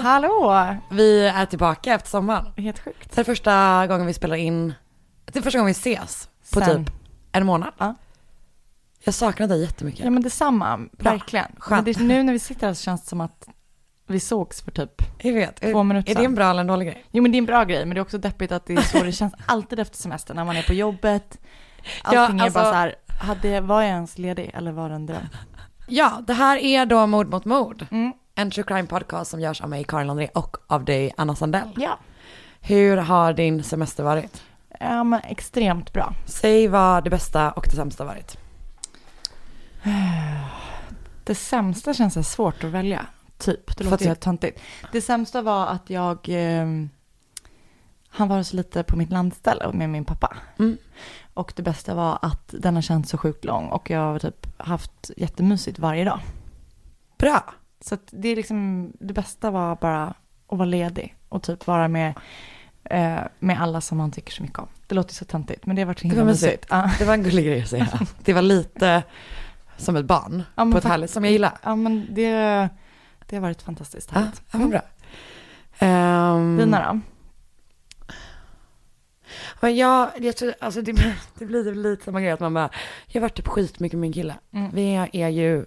Hallå! Hallå! Vi är tillbaka efter sommaren. Helt sjukt. Det är första gången vi spelar in, det är första gången vi ses på Sen. typ en månad. Ja. Jag saknar dig jättemycket. Ja men detsamma, verkligen. Men Skönt. det, nu när vi sitter här så känns det som att vi sågs för typ, Jag vet. Två minuter Är det sedan. en bra eller en dålig grej? jo men det är en bra grej, men det är också deppigt att det är så det känns alltid efter semestern, när man är på jobbet. Ja, Allting är alltså- bara så här, hade, var jag ens ledig eller var det en dröm? Ja, det här är då Mord mot mord. Mm. En true crime podcast som görs av mig, Karin Landré, och av dig, Anna Sandell. Ja. Hur har din semester varit? men extremt bra. Säg vad det bästa och det sämsta varit. Det sämsta känns så svårt att välja, typ. Det låter helt töntigt. Det sämsta var att jag, eh, han var så lite på mitt landställe med min pappa. Mm. Och det bästa var att den har känts så sjukt lång och jag har typ haft jättemysigt varje dag. Bra. Så det är liksom, det bästa var bara att vara ledig och typ vara med, eh, med alla som man tycker så mycket om. Det låter så töntigt, men det har varit så Det himla var mysigt. Ja. Det var en gullig grej att säga. Det var lite som ett barn Ja, på ett härligt, som jag gillar. ja, men det, det har varit fantastiskt härligt. ja, vad bra. Um, Dina då? Men jag, jag tror, alltså det, blir- det blir lite samma grej att man bara, jag har varit typ skitmycket med min kille. Mm. Vi är ju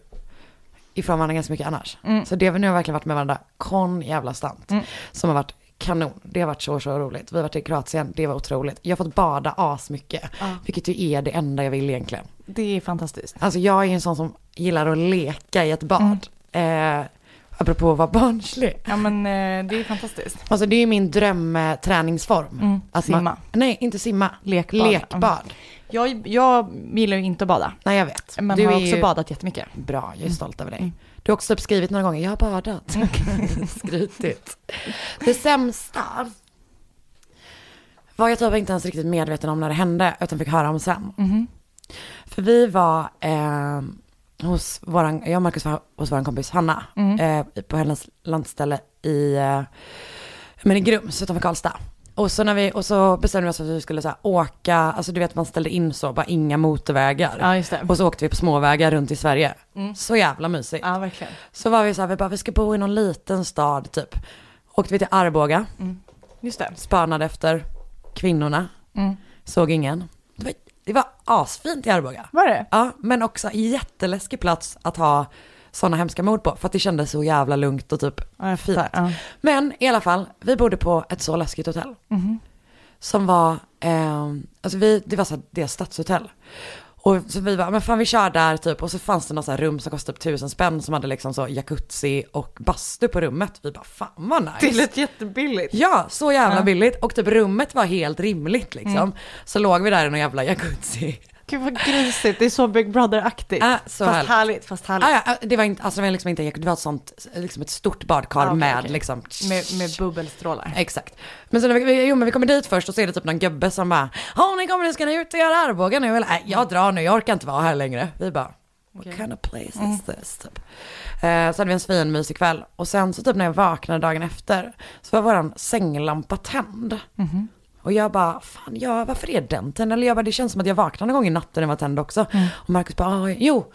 ifrån varandra ganska mycket annars. Mm. Så det vi nu har verkligen varit med varandra kon jävla stant. Mm. Som har varit kanon. Det har varit så, så roligt. Vi har varit i Kroatien, det var otroligt. Jag har fått bada asmycket. Ja. Vilket ju är det enda jag vill egentligen. Det är fantastiskt. Alltså jag är en sån som gillar att leka i ett bad. Eh, apropå att vara barnslig. Ja men eh, det är fantastiskt. Alltså det är min drömträningsform. Mm. Att Simma. Man, nej, inte simma. Lekbad. Lekbad. Jag, jag gillar ju inte att bada. Nej, jag vet. Men du har också ju badat jättemycket. bra, jag är stolt över dig. Mm. Du har också skrivit några gånger, jag har badat. Skrytigt. Det sämsta var jag typ inte ens riktigt medveten om när det hände, utan fick höra om sen. Mhm. För vi var eh, hos våran, jag och Marcus var hos våran kompis Hanna, Mm. eh, på hennes landställe i, eh, men i Grums utanför Karlstad. Och så, när vi, och så bestämde vi oss för att vi skulle så här, åka, alltså du vet man ställde in så, bara inga motorvägar. Ja just det. Och så åkte vi på småvägar runt i Sverige. Mm. Så jävla mysigt. Ja verkligen. Så var vi så här, vi bara, vi ska bo i någon liten stad typ. Åkte vi till Arboga, Just det. spanade efter kvinnorna, Mm. såg ingen. Det var, det var asfint i Arboga. Var det? Ja, men också jätteläskig plats att ha sådana hemska mord på. För att det kändes så jävla lugnt och typ Ja, fint. Ja. Men i alla fall, vi bodde på ett så läskigt hotell. Mhm. Som var, eh, alltså vi, det var så här, det stadshotell. Och så vi bara, men fan vi kör där typ. Och så fanns det något så rum som kostade typ tusen spänn som hade liksom så jacuzzi och bastu på rummet. Vi bara, fan vad nice. Det lät jättebilligt. Ja, så jävla Ja. billigt. Och typ rummet var helt rimligt liksom. Mm. Så låg vi där i någon jävla jacuzzi. Gud vad grisigt. Det är så Big Brother-aktigt. Ah, så fast härligt. härligt. Fast härligt. Ah, ja, det var inte, alltså det var liksom inte det var ett sånt, liksom ett stort badkar Ah, okej, med okej. liksom. Med, med bubbelstrålar. Exakt. Men sen vi, jo, men vi kommer dit först och så är det typ någon gubbe som bara, ja ni kommer, ska ni ut och göra Arboga nu eller? Nej, jag drar nu, jag orkar inte vara här längre. Vi bara, what Okej. kind of place Mm. is this? Typ. Eh, så hade vi en svinmysig kväll och sen så typ när jag vaknade dagen efter så var våran sänglampa tänd. Mhm. Och jag bara, fan ja, varför är den tänd? Eller jag bara, det känns som att jag vaknade någon gång i natten den var tänd också. Mm. Och Marcus bara, ah, jo,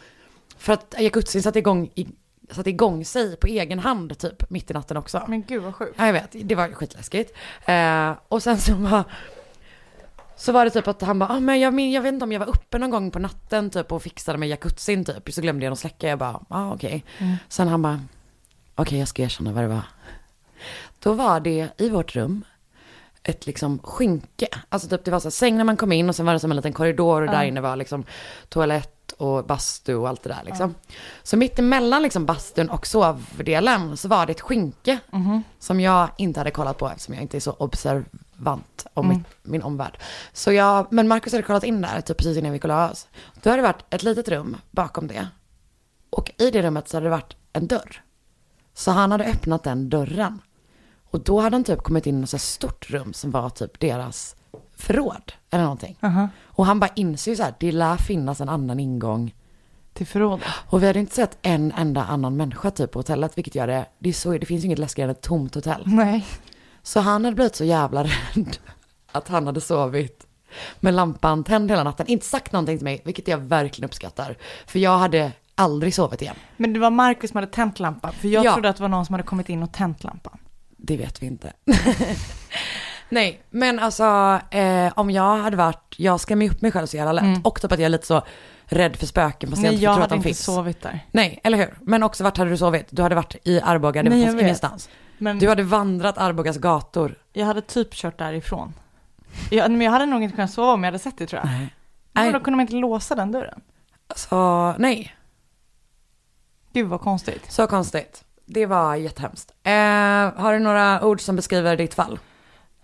för att jacuzzin satte igång, i, satte igång sig på egen hand typ mitt i natten också. Men gud vad sjukt. Ja, jag vet, det var skitläskigt. Eh, och sen så var, så var det typ att han bara, ah, men jag, jag vet inte om jag var uppe någon gång på natten typ och fixade med jacuzzin typ. Så glömde jag att släcka, jag bara, ah, okej. Mm. Sen han bara, okej jag ska erkänna vad det var. Då var det i vårt rum ett liksom skynke. Alltså typ det var så här, säng när man kom in och sen var det som en liten korridor och där inne var liksom toalett och bastu och allt det där liksom. Så mitt emellan liksom bastun och sovdelen så var det ett skynke Mhm. som jag inte hade kollat på eftersom jag inte är så observant om Mm. mitt, min omvärld. Så jag, men Marcus hade kollat in där typ precis innan vi la oss. Då hade det varit ett litet rum bakom det. Och i det rummet så hade det varit en dörr. Så han hade öppnat den dörren. Och då hade han typ kommit in i ett så stort rum som var typ deras förråd eller någonting. Aha. Och han bara inser ju så här, det lär finnas en annan ingång. Till förrådet. Och vi hade inte sett en enda annan människa typ på hotellet, vilket gör det, det, är så, det finns ju inget läskigare än ett tomt hotell. Nej. Så han hade blivit så jävla rädd att han hade sovit med lampan tänd hela natten. Inte sagt någonting till mig, vilket jag verkligen uppskattar. För jag hade aldrig sovit igen. Men det var Marcus som hade tänt lampan. För jag Ja. trodde att det var någon som hade kommit in och tänt lampan. Det vet vi inte. Nej, men alltså eh, om jag hade varit, jag skrämmer upp mig själv så jävla lätt. Mm. Och typ att jag är lite så rädd för spöken fast jag inte jag tror att hade de inte finns. sovit där. Nej, eller hur? Men också vart hade du sovit? Du hade varit i Arboga, det Nej, fanns ingenstans. Men Du hade vandrat Arbogas gator. jag hade typ kört därifrån. Jag, men jag hade nog inte kunnat sova om jag hade sett det tror jag. Nej. Men då kunde man inte låsa den dörren. så nej. Gud vad konstigt. Så konstigt. Det var jättehemskt. Eh, har du några ord som beskriver ditt fall?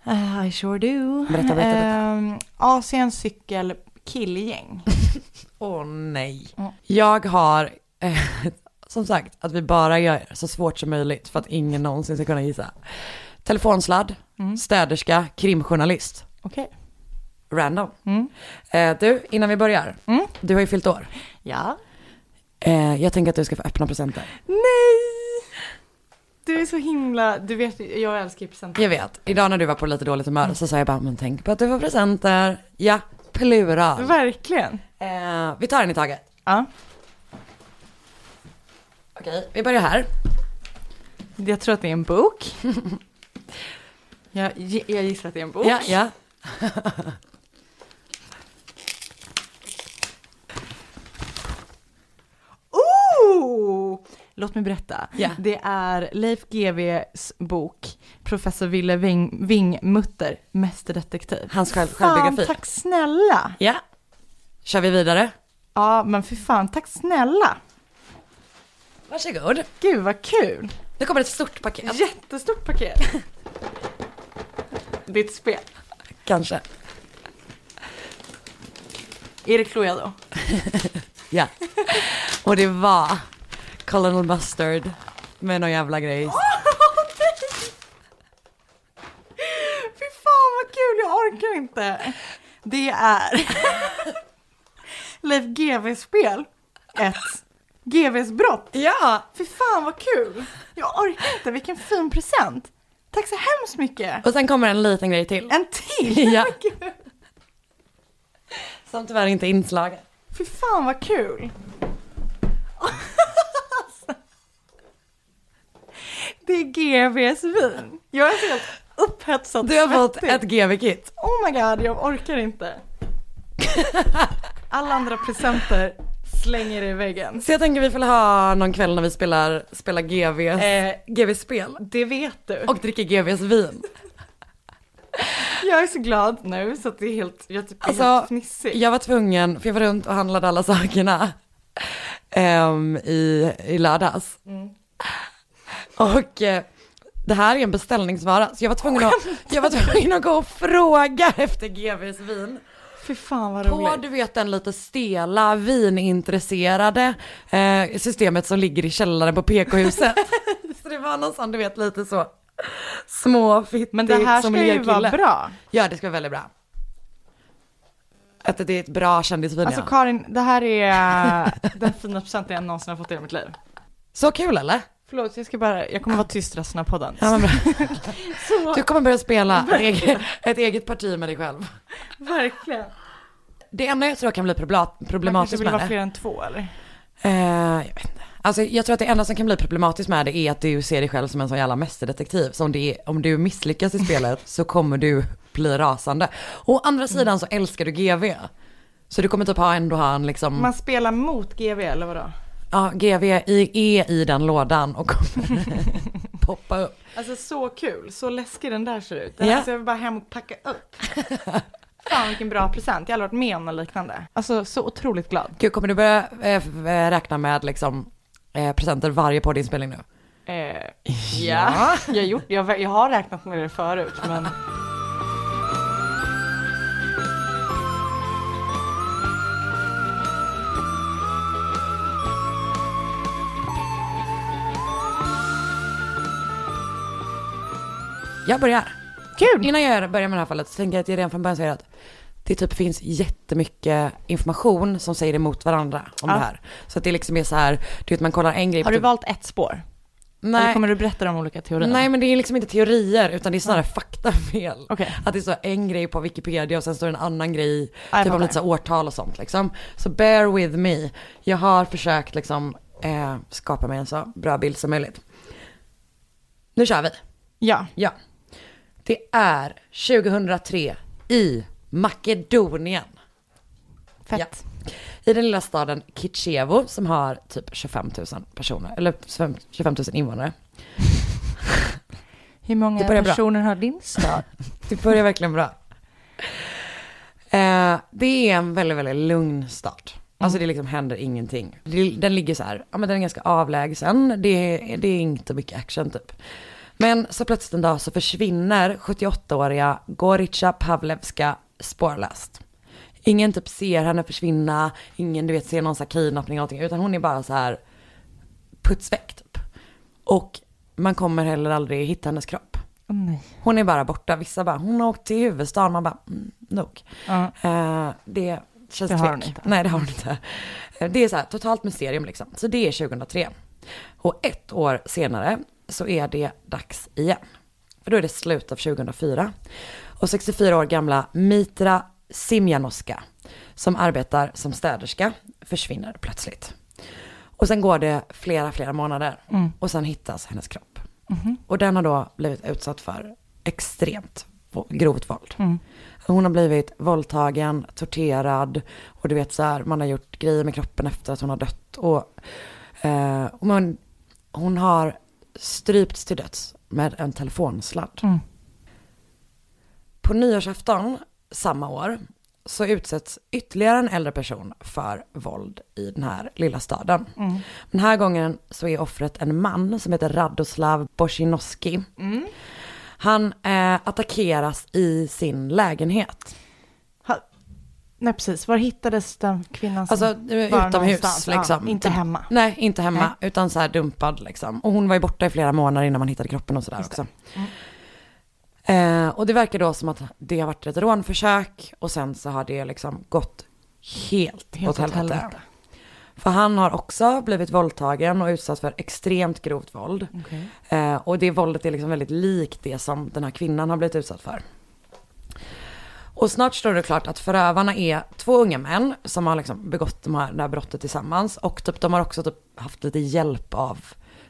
Uh, I sure do. Berätta, berätta, berätta. Um, Asien cykel killgäng. Åh nej. Mm. Jag har, eh, som sagt, att vi bara gör så svårt som möjligt för att ingen någonsin ska kunna gissa. Telefonsladd, Mm. städerska, krimjournalist. Okej. Random. Mm. Eh, du, innan vi börjar. Mm. Du har ju fyllt år. Ja. Eh, jag tänker att du ska få öppna presenter. Nej! Du är så himla, du vet jag älskar ju presenter. Jag vet, idag när du var på lite dåligt humör så sa jag bara, men tänk på att du får presenter. Ja, plural. Verkligen. Eh, vi tar en i taget. Ja. Okej, vi börjar här. Jag tror att det är en bok. jag, jag gissar att det är en bok. Ja, ja. Oh! Låt mig berätta. Ja. Det är Leif GWs bok, Professor Ville Wing, Wingmutter, Mästerdetektiv. Hans själv, Fan, självbiografi. tack snälla. Ja. Kör vi vidare? Ja, men för fan, tack snälla. Varsågod. Gud vad kul. Nu kommer ett stort paket. Jättestort paket. Ditt spel. Kanske. Är det Cluedo? Ja. Och det var Colonel Mustard med någon jävla grej. Fy fan vad kul, jag orkar inte. Det är Leif GWs spel. Ett GWs brott. Ja! Fy fan vad kul. Jag orkar inte, vilken fin present. Tack så hemskt mycket. Och sen kommer en liten grej till. En till. Ja. Som tyvärr inte är inslagen. Fy fan vad kul. Det är GWs vin. Jag är så helt upphetsad Du har fått ett GV-kit. Oh my god, jag orkar inte. Alla andra presenter slänger i väggen. Så jag tänker vi får ha någon kväll när vi spelar, spelar GVs, Eh, GV-spel. det vet du. Och dricker GVs vin. jag är så glad nu så att det är helt, jag typ är Alltså, helt fnissig. Jag var tvungen, för jag var runt och handlade alla sakerna ehm, i, i lördags. Mm. Och eh, det här är en beställningsvara, så jag var tvungen att, jag var tvungen att gå och fråga efter GVs vin. Fy fan vad På roligt. du vet den lite stela vinintresserade eh, systemet som ligger i källaren på PK-huset. så det var någon sån du vet lite så små fittig Men det här ska ju vara bra. Ja det ska vara väldigt bra. Att det är ett bra kändisvin Alltså ja. Karin, det här är eh, den finaste presenten jag någonsin har fått i hela mitt liv. Så kul eller? Förlåt, jag ska bara, jag kommer vara tyst resten av podden. Ja. Så, Du kommer börja spela ett eget, ett eget parti med dig själv. verkligen. Det enda jag tror kan bli probla- Man kanske problematiskt vill med vara det. fler än två eller? Eh, jag vet inte. Alltså jag tror att det enda som kan bli problematiskt med det är att du ser dig själv som en sån jävla mästerdetektiv. Så om, det är, om du misslyckas i spelet så kommer du bli rasande. Å andra sidan så älskar du GV. Så du kommer typ ha ändå ha en liksom, Man spelar mot GV eller vadå? Ja GV är i den lådan och kommer poppa upp. Alltså så kul, så läskig den där ser ut. Den Ja. ska jag bara hem och packa upp. Fan vilken bra present, jag har aldrig varit med om något liknande. Alltså så otroligt glad. Gud, kommer du börja eh, räkna med liksom eh, presenter varje poddinspelning nu? Eh, ja, jag, har gjort, jag, jag har räknat med det förut men Jag börjar. kul! Innan jag börjar med det här fallet så tänker jag att jag redan från början säger att det typ finns jättemycket information som säger emot varandra om Ja. det här. Så att det liksom är så här, du vet man kollar en grej Har du typ- valt ett spår? Eller Nej, kommer du berätta de olika teorierna? nej men det är liksom inte teorier utan det är snarare faktafel. Okej. Att det står en grej på Wikipedia och sen står det en annan grej, jag typ om fattar. lite så årtal och sånt liksom. Så bear with me. Jag har försökt liksom eh, skapa mig en så bra bild som möjligt. Nu kör vi. Ja. Ja. Det är 2003 i Makedonien. Fett. I den lilla staden Kitchevo som har typ 25 000 personer, eller 25 000 invånare. Hur många börjar bra. personer har din stad? Det börjar verkligen bra. Eh, det är en väldigt, väldigt lugn stad. Alltså det liksom händer ingenting. Den ligger så här, ja men den är ganska avlägsen. Det är, det är inte mycket action typ. Men så plötsligt en dag så försvinner 78-åriga Gorica Pavlevska spårlöst. Ingen typ ser henne försvinna, ingen du vet ser någon så här kidnappning eller någonting, utan hon är bara så här putsväck typ. Och man kommer heller aldrig hitta hennes kropp. Nej. Hon är bara borta. Vissa bara, hon har åkt till huvudstaden. Man bara, mm, nog. Ja. Eh, det känns Det har hon inte. Nej, det har hon inte. Eh, det är så här, totalt mysterium liksom. Så det är 2003. Och ett år senare så är det dags igen. För då är det slutet av 2004. Och 64 år gamla Mitra Simjanoska, som arbetar som städerska, försvinner plötsligt. Och sen går det flera, flera månader. Mm. Och sen hittas hennes kropp. Mhm. Och den har då blivit utsatt för extremt grovt våld. Mm. Hon har blivit våldtagen, torterad och du vet så här, man har gjort grejer med kroppen efter att hon har dött. Och, eh, och man, hon har strypts till döds med en telefonsladd. Mm. På nyårsafton samma år så utsätts ytterligare en äldre person för våld i den här lilla staden. Mm. Den här gången så är offret en man som heter Radoslav Bosinowski. Mm. Han eh, attackeras i sin lägenhet. Nej precis, var hittades den kvinnan som Alltså eh, var utomhus liksom. Ja, inte Typ- hemma. Nej, inte hemma, Nej. utan så här dumpad liksom. Och hon var ju borta i flera månader innan man hittade kroppen och sådär också. Mm. Eh, och det verkar då som att det har varit ett rånförsök och sen så har det liksom gått helt, Helt åt helvete. helvete. För han har också blivit våldtagen och utsatt för extremt grovt våld. Okej. Eh, och det våldet är liksom väldigt likt det som den här kvinnan har blivit utsatt för. Och snart står det klart att förövarna är två unga män som har liksom begått de här, det här brottet tillsammans. Och typ, de har också typ haft lite hjälp av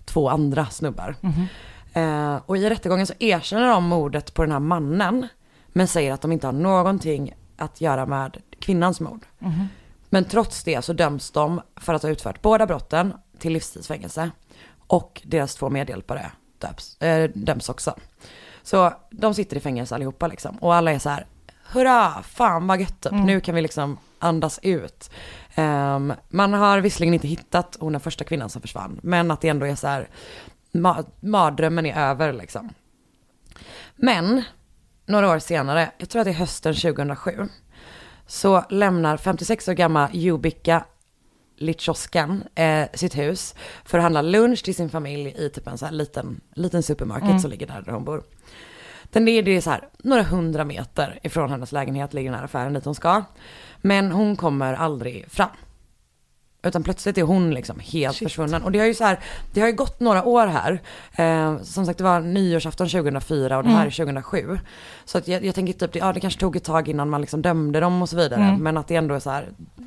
två andra snubbar. Mhm. Eh, och i rättegången så erkänner de mordet på den här mannen. Men säger att de inte har någonting att göra med kvinnans mord. Mhm. Men trots det så döms de för att ha utfört båda brotten till livstidsfängelse. Och deras två medhjälpare döms, äh, döms också. Så de sitter i fängelse allihopa liksom. Och alla är så här, hurra, fan vad gött typ. Mm. Nu kan vi liksom andas ut. Ehm, man har visserligen inte hittat hon den första kvinnan som försvann. Men att det ändå är så här, ma- mardrömmen är över liksom. Men, några år senare, jag tror att det är hösten 2007 så lämnar 56 år gamla Jubika Lichoskan eh, sitt hus för att handla lunch till sin familj i typ en så här liten, liten supermarket Mm. som ligger där, där hon bor. Den är, det är så här, några hundra meter ifrån hennes lägenhet ligger den här affären dit hon ska. Men hon kommer aldrig fram. Utan plötsligt är hon liksom helt Shit. försvunnen. Och det har ju så här, det har ju gått några år här. Eh, som sagt det var nyårsafton 2004 och det här Mm. är 2007. Så att jag, jag tänker typ, ja det kanske tog ett tag innan man liksom dömde dem och så vidare. Mm. Men att det ändå är så här,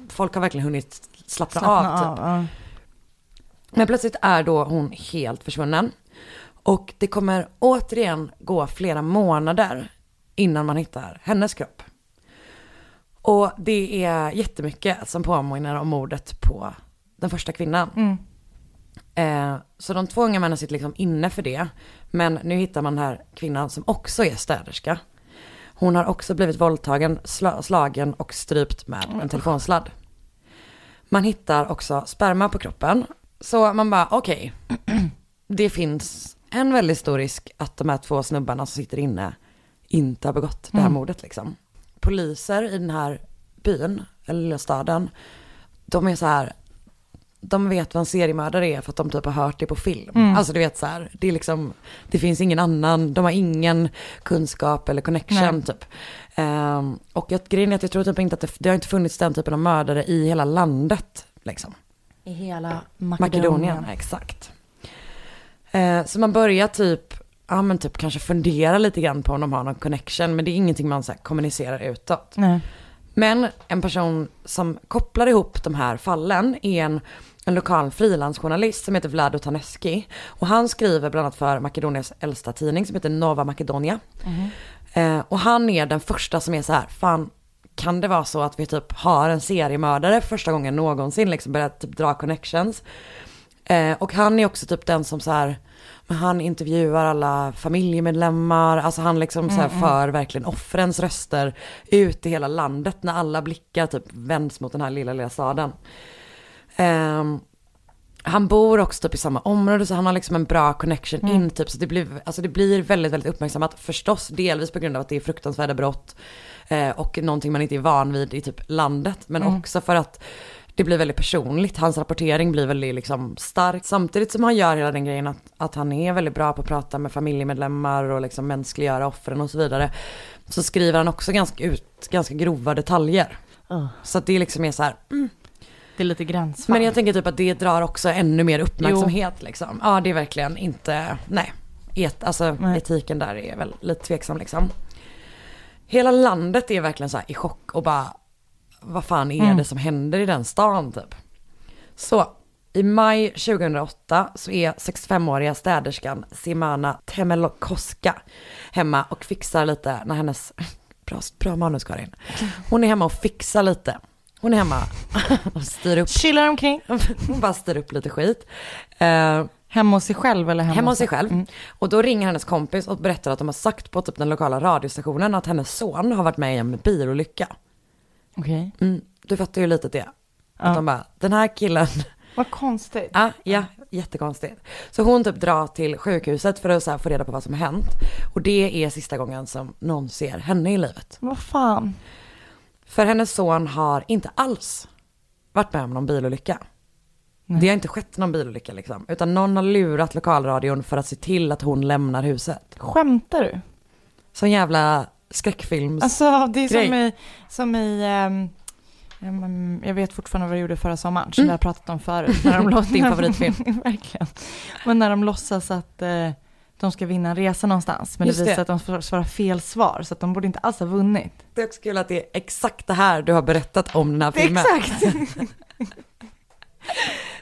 folk har verkligen hunnit slappna, Slappna av. Typ. av. ja. Men plötsligt är då hon helt försvunnen. Och det kommer återigen gå flera månader innan man hittar hennes kropp. Och det är jättemycket som påminner om mordet på den första kvinnan. Mm. Eh, så de två unga männen sitter liksom inne för det. Men nu hittar man den här kvinnan som också är städerska. Hon har också blivit våldtagen, sla- slagen och strypt med en telefonsladd. Man hittar också sperma på kroppen. Så man bara, okej. det finns en väldigt stor risk att de här två snubbarna som sitter inne inte har begått det här Mm. mordet liksom. Poliser i den här byn, eller lilla staden, de är så här, de vet vad en seriemördare är för att de typ har hört det på film. Mm. Alltså du vet så här, det är liksom, det finns ingen annan, de har ingen kunskap eller connection Nej. typ. Ehm, och jag, grejen är att jag tror typ inte att det, det har inte funnits den typen av mördare i hela landet liksom. I hela Makedonien, Makedonien. exakt. Eh, så man börjar typ, ja men typ kanske fundera lite grann på om de har någon connection, men det är ingenting man så här, kommunicerar utåt. Nej. Men en person som kopplar ihop de här fallen är en, en lokal frilansjournalist som heter Vlado Taneski. Och han skriver bland annat för Makedonias äldsta tidning som heter Nova Makedonia. Eh, och han är den första som är så här, fan kan det vara så att vi typ har en seriemördare för första gången någonsin, liksom börjat typ dra connections. Eh, och han är också typ den som så här, men han intervjuar alla familjemedlemmar, alltså han liksom så här för verkligen offrens röster ut i hela landet när alla blickar typ vänds mot den här lilla, lilla staden. Ehm, han bor också typ i samma område så han har liksom en bra connection in typ. Så det blir, alltså det blir väldigt, väldigt uppmärksammat. Förstås delvis på grund av att det är fruktansvärda brott. Eh, och någonting man inte är van vid i typ landet. Men också för att det blir väldigt personligt. Hans rapportering blir väldigt liksom stark. Samtidigt som han gör hela den grejen att, att han är väldigt bra på att prata med familjemedlemmar och liksom mänskliggöra offren och så vidare. Så skriver han också ganska ut ganska grova detaljer. Så att det liksom är så här, Det är lite gränsfall. men jag tänker typ att det drar också ännu mer uppmärksamhet liksom. Ja, det är verkligen inte, nej. Et, alltså Nej. etiken där är väl lite tveksam liksom. Hela landet är verkligen så här i chock och bara, vad fan är det som händer i den stan typ? Så, i maj 2008 så är 65-åriga städerskan Simana Temelokoska hemma och fixar lite när hennes, bra, bra manus Karin. Hon är hemma och fixar lite. Hon är hemma och styr upp Chillar omkring. hon bara styr upp lite skit. Eh, Hemma hos sig själv eller hemma, hemma hos sig själv. Och då ringer hennes kompis och berättar att de har sagt på typ den lokala radiostationen att hennes son har varit med i en bilolycka. Okej. Mm, du fattar ju lite det. Ja. Att de bara, den här killen, Vad konstigt. ah, ja, jättekonstigt. Så hon typ drar till sjukhuset för att så få reda på vad som har hänt. Och det är sista gången som någon ser henne i livet. Vad fan. För hennes son har inte alls varit med om någon bilolycka. Det har inte skett någon bilolycka liksom. Utan någon har lurat lokalradion för att se till att hon lämnar huset. Skämtar du? Sån jävla skräckfilms... Alltså det är som Grej. i, som i ehm, jag vet fortfarande vad jag gjorde förra sommaren, som vi har pratat om förut. När de låtsas, Din favoritfilm. Verkligen. Men när de låtsas att eh, de ska vinna en resa någonstans, men Just det visar det. att de får svara fel svar, så att de borde inte alls ha vunnit. Det är också kul att det är exakt det här du har berättat om den här filmen. Exakt!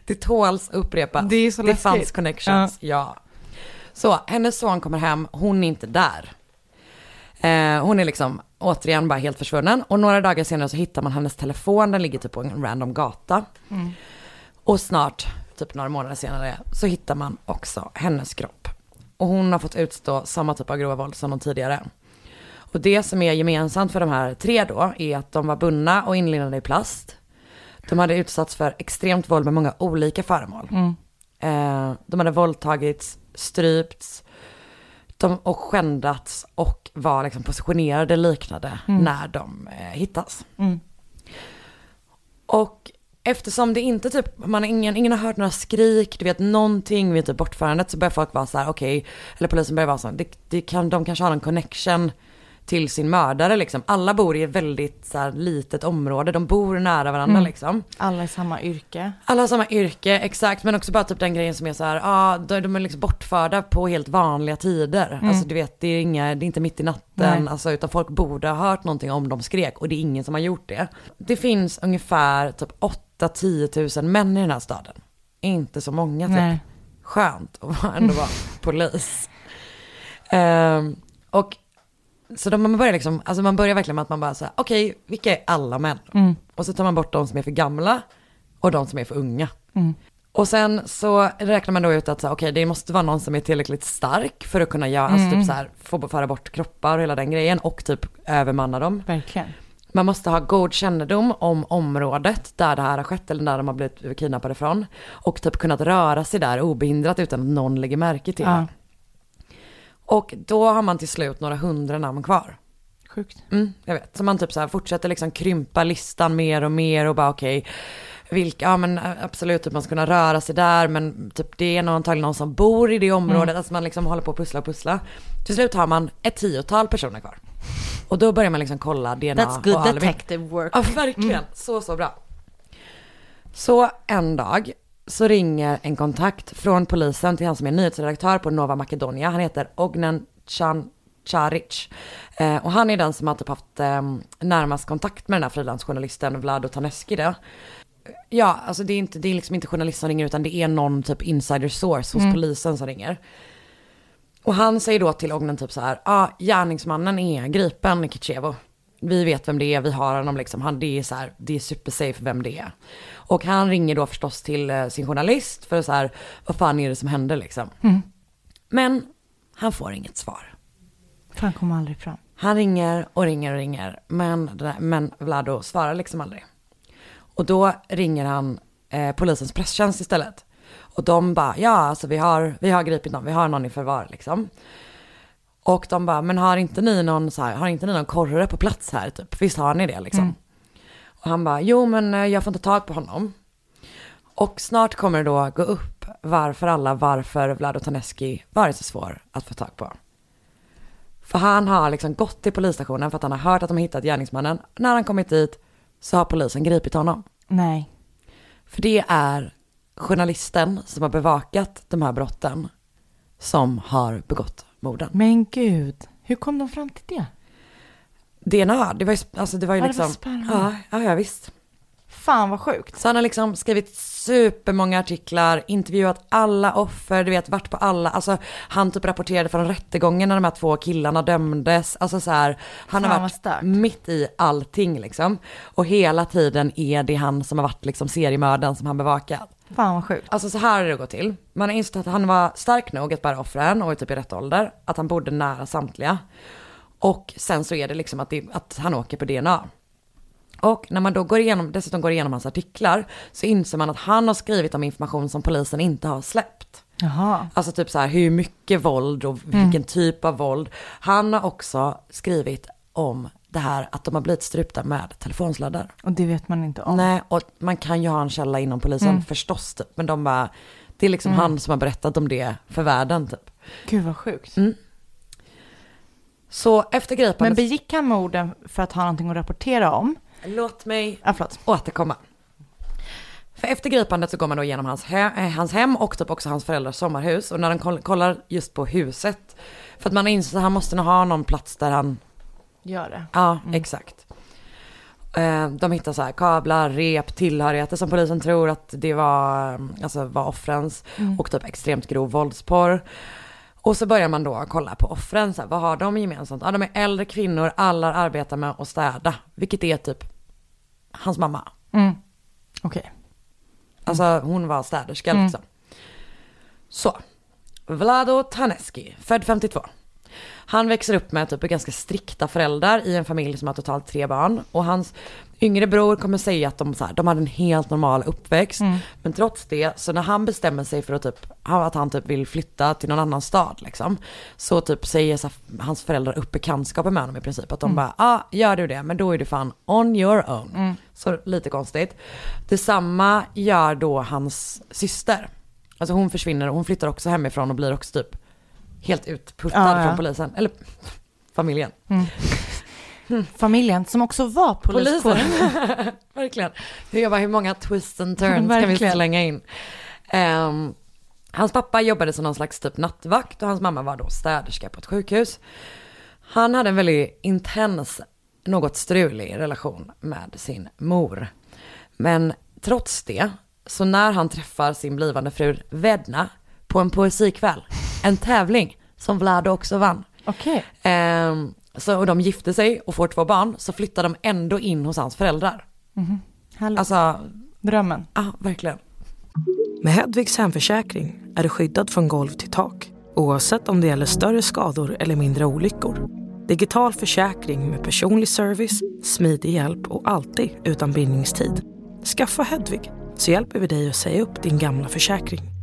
Det tåls upprepas. Det är så det läskigt. fanns connections, ja. Så hennes son kommer hem, hon är inte där. Eh, hon är liksom återigen bara helt försvunnen. Och några dagar senare så hittar man hennes telefon, den ligger typ på en random gata. Och snart, typ några månader senare, så hittar man också hennes kropp. Och hon har fått utstå samma typ av grova våld som de tidigare. Och det som är gemensamt för de här tre då är att de var bundna och inlindade i plast. De hade utsatts för extremt våld med många olika föremål. Eh, de hade våldtagits, strypts de, och skändats och var liksom positionerade liknande när de eh, hittas. Mm. Och eftersom det inte typ, man har ingen, ingen har hört några skrik, du vet någonting vid typ bortförandet så börjar folk vara så här, okej, eller polisen börjar vara så, det, det kan, de kanske har en connection till sin mördare liksom. Alla bor i ett väldigt så här, litet område, de bor nära varandra liksom. Alla i samma yrke. Alla har samma yrke, exakt, men också bara typ den grejen som är så här, ja, ah, de, är liksom bortförda på helt vanliga tider. Alltså du vet, det är, inga, det är inte mitt i natten, Nej. alltså, utan folk borde ha hört någonting om de skrek och det är ingen som har gjort det. Det finns ungefär typ 8-10 000 män i den här staden. Inte så många typ. Nej. Skönt att ändå vara polis. Ehm, och så de, man börjar liksom, alltså man börjar verkligen med att man bara säger, okej, vilka är alla män? Mm. Och så tar man bort de som är för gamla och de som är för unga. Mm. Och sen så räknar man då ut att okej, det måste vara någon som är tillräckligt stark för att kunna göra, alltså typ så här, få föra bort kroppar och hela den grejen och typ övermanna dem. Verkligen. Man måste ha god kännedom om området där det här har skett eller där de har blivit kidnappade ifrån. Och typ kunnat röra sig där obehindrat utan att någon lägger märke till Ja. det. Och då har man till slut några hundra namn kvar. Sjukt. Mm, jag vet. Så man typ så här fortsätter liksom krympa listan mer och mer och bara okej, vilka, ja men absolut typ man ska kunna röra sig där men typ det är nog antagligen någon som bor i det området, alltså man liksom håller på att pussla och pussla. Till slut har man ett tiotal personer kvar. Och då börjar man liksom kolla DNA That's good och detective work. Ja verkligen, så så bra. Så en dag så ringer en kontakt från polisen till han som är nyhetsredaktör på Nova Makedonia. Han heter Ognen Chan Charic. Eh, och han är den som har typ haft eh, närmast kontakt med den här frilansjournalisten Vlado Taneski då. Ja, alltså det är, inte, det är liksom inte journalist som ringer utan det är någon typ insider source hos polisen som ringer. Och han säger då till Ognen typ så här, ja ah, gärningsmannen är gripen i Kitchevo. Vi vet vem det är, vi har honom liksom, han, det är så här, det är supersafe vem det är. Och han ringer då förstås till eh, sin journalist för så här, vad fan är det som händer liksom. Men han får inget svar. För han kommer aldrig fram. Han ringer och ringer och ringer, men, men Vlado svarar liksom aldrig. Och då ringer han eh, polisens presstjänst istället. Och de bara, ja alltså vi har, vi har gripit någon, vi har någon i förvar liksom. Och de bara, men har inte ni någon så här, har inte ni någon korre på plats här typ? Visst har ni det liksom? Och han bara, jo men eh, jag får inte tag på honom. Och snart kommer det då gå upp varför alla, varför Vlado Taneski varit så svår att få tag på. För han har liksom gått till polisstationen för att han har hört att de har hittat gärningsmannen. När han kommit dit så har polisen gripit honom. Nej. För det är journalisten som har bevakat de här brotten som har begått morden. Men gud, hur kom de fram till det? DNA, det var ju, alltså det var ju Ja, det var liksom, ja, ja, ja visst. Fan vad sjukt. Så han har liksom skrivit supermånga artiklar, intervjuat alla offer, du vet, varit på alla, alltså han typ rapporterade från rättegången när de här två killarna dömdes, alltså så här, han Fan, har varit mitt i allting liksom. Och hela tiden är det han som har varit liksom seriemördaren som han bevakat. Fan vad sjukt. Alltså så här har det gått till. Man har insett att han var stark nog att bära offren och är typ i rätt ålder. Att han bodde nära samtliga. Och sen så är det liksom att, det, att han åker på DNA. Och när man då går igenom, dessutom går igenom hans artiklar så inser man att han har skrivit om information som polisen inte har släppt. Jaha. Alltså typ så här hur mycket våld och vilken typ av våld. Han har också skrivit om det här att de har blivit strypta med telefonsladdar. Och det vet man inte om. Nej, och man kan ju ha en källa inom polisen förstås typ. Men de bara, det är liksom han som har berättat om det för världen typ. Gud vad sjukt. Så efter Men gripandet, begick han morden för att ha någonting att rapportera om? låt mig Ja, förlåt. återkomma. För efter gripandet så går man då igenom hans, he- eh, hans hem och typ också hans föräldrars sommarhus. Och när de koll- kollar just på huset, för att man har insett att han måste nog ha någon plats där han Gör det. Ja, exakt. Eh, De hittar så här kablar, rep, tillhörigheter som polisen tror att det var, eh, alltså var offrens och typ extremt grov våldsporr. Och så börjar man då kolla på offren, så här, vad har de gemensamt? Ja, de är äldre kvinnor, alla arbetar med att städa, vilket är typ hans mamma. Mm. Okej. Alltså hon var städerska liksom. Så, Vlado Taneski, född 52. Han växer upp med typ ganska strikta föräldrar i en familj som har totalt tre barn. Och hans yngre bror kommer säga att de, så här, de hade en helt normal uppväxt. Men trots det, så när han bestämmer sig för att, typ, att han typ vill flytta till någon annan stad liksom. Så typ säger så här, hans föräldrar upp bekantskapen med honom i princip. Att de bara, ja ah, gör du det, men då är du fan on your own. Så lite konstigt. Detsamma gör då hans syster. Alltså hon försvinner och hon flyttar också hemifrån och blir också typ helt utputtad Ja, ja. från polisen. Eller familjen. Familjen som också var poliskår. Polisen. Verkligen. Jag bara, hur många twists and turns kan vi slänga in? Ehm, hans pappa jobbade som någon slags typ nattvakt och hans mamma var då städerska på ett sjukhus. Han hade en väldigt intens, något strulig relation med sin mor. Men trots det, så när han träffar sin blivande fru Vedna på en poesikväll, en tävling som Vlado också vann, Okej. Ehm, så, och de gifte sig och får två barn, så flyttar de ändå in hos hans föräldrar. Härligt. Alltså, Drömmen. ja verkligen. Med Hedvigs hemförsäkring är du skyddad från golv till tak oavsett om det gäller större skador eller mindre olyckor. Digital försäkring med personlig service, smidig hjälp och alltid utan bindningstid. Skaffa Hedvig så hjälper vi dig att säga upp din gamla försäkring.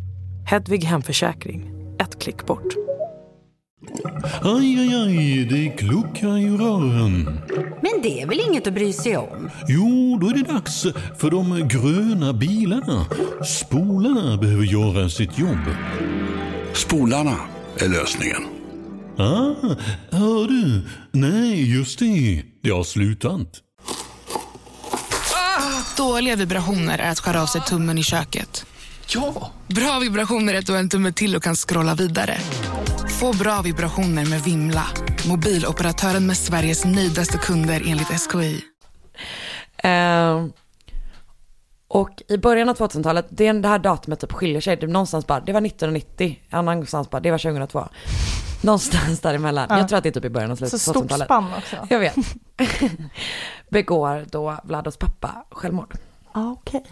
Hedvig hemförsäkring, ett klick bort. Aj, aj, aj, det kluckar i rören. Men det är väl inget att bry sig om? Jo, då är det dags för de gröna bilarna. Spolarna behöver göra sitt jobb. Spolarna är lösningen. Ah, hör du? Nej, just det. Det har slutat. Dåliga vibrationer är att skära av sig tummen i köket. Ja! Bra vibrationer är ett och en tumme till och kan scrolla vidare. Få bra vibrationer med Vimla. Mobiloperatören med Sveriges nöjdaste kunder enligt SKI. Eh, och i början av 2000-talet, det, det här datumet typ skiljer sig. Det, någonstans bara, det var 1990, annanstans bara, det var 2002. Någonstans däremellan. Ja. Jag tror att det är typ i början av Så slutet av stort 2000-talet. spann också. Jag vet. Begår då Vlados pappa självmord. Ah, okej.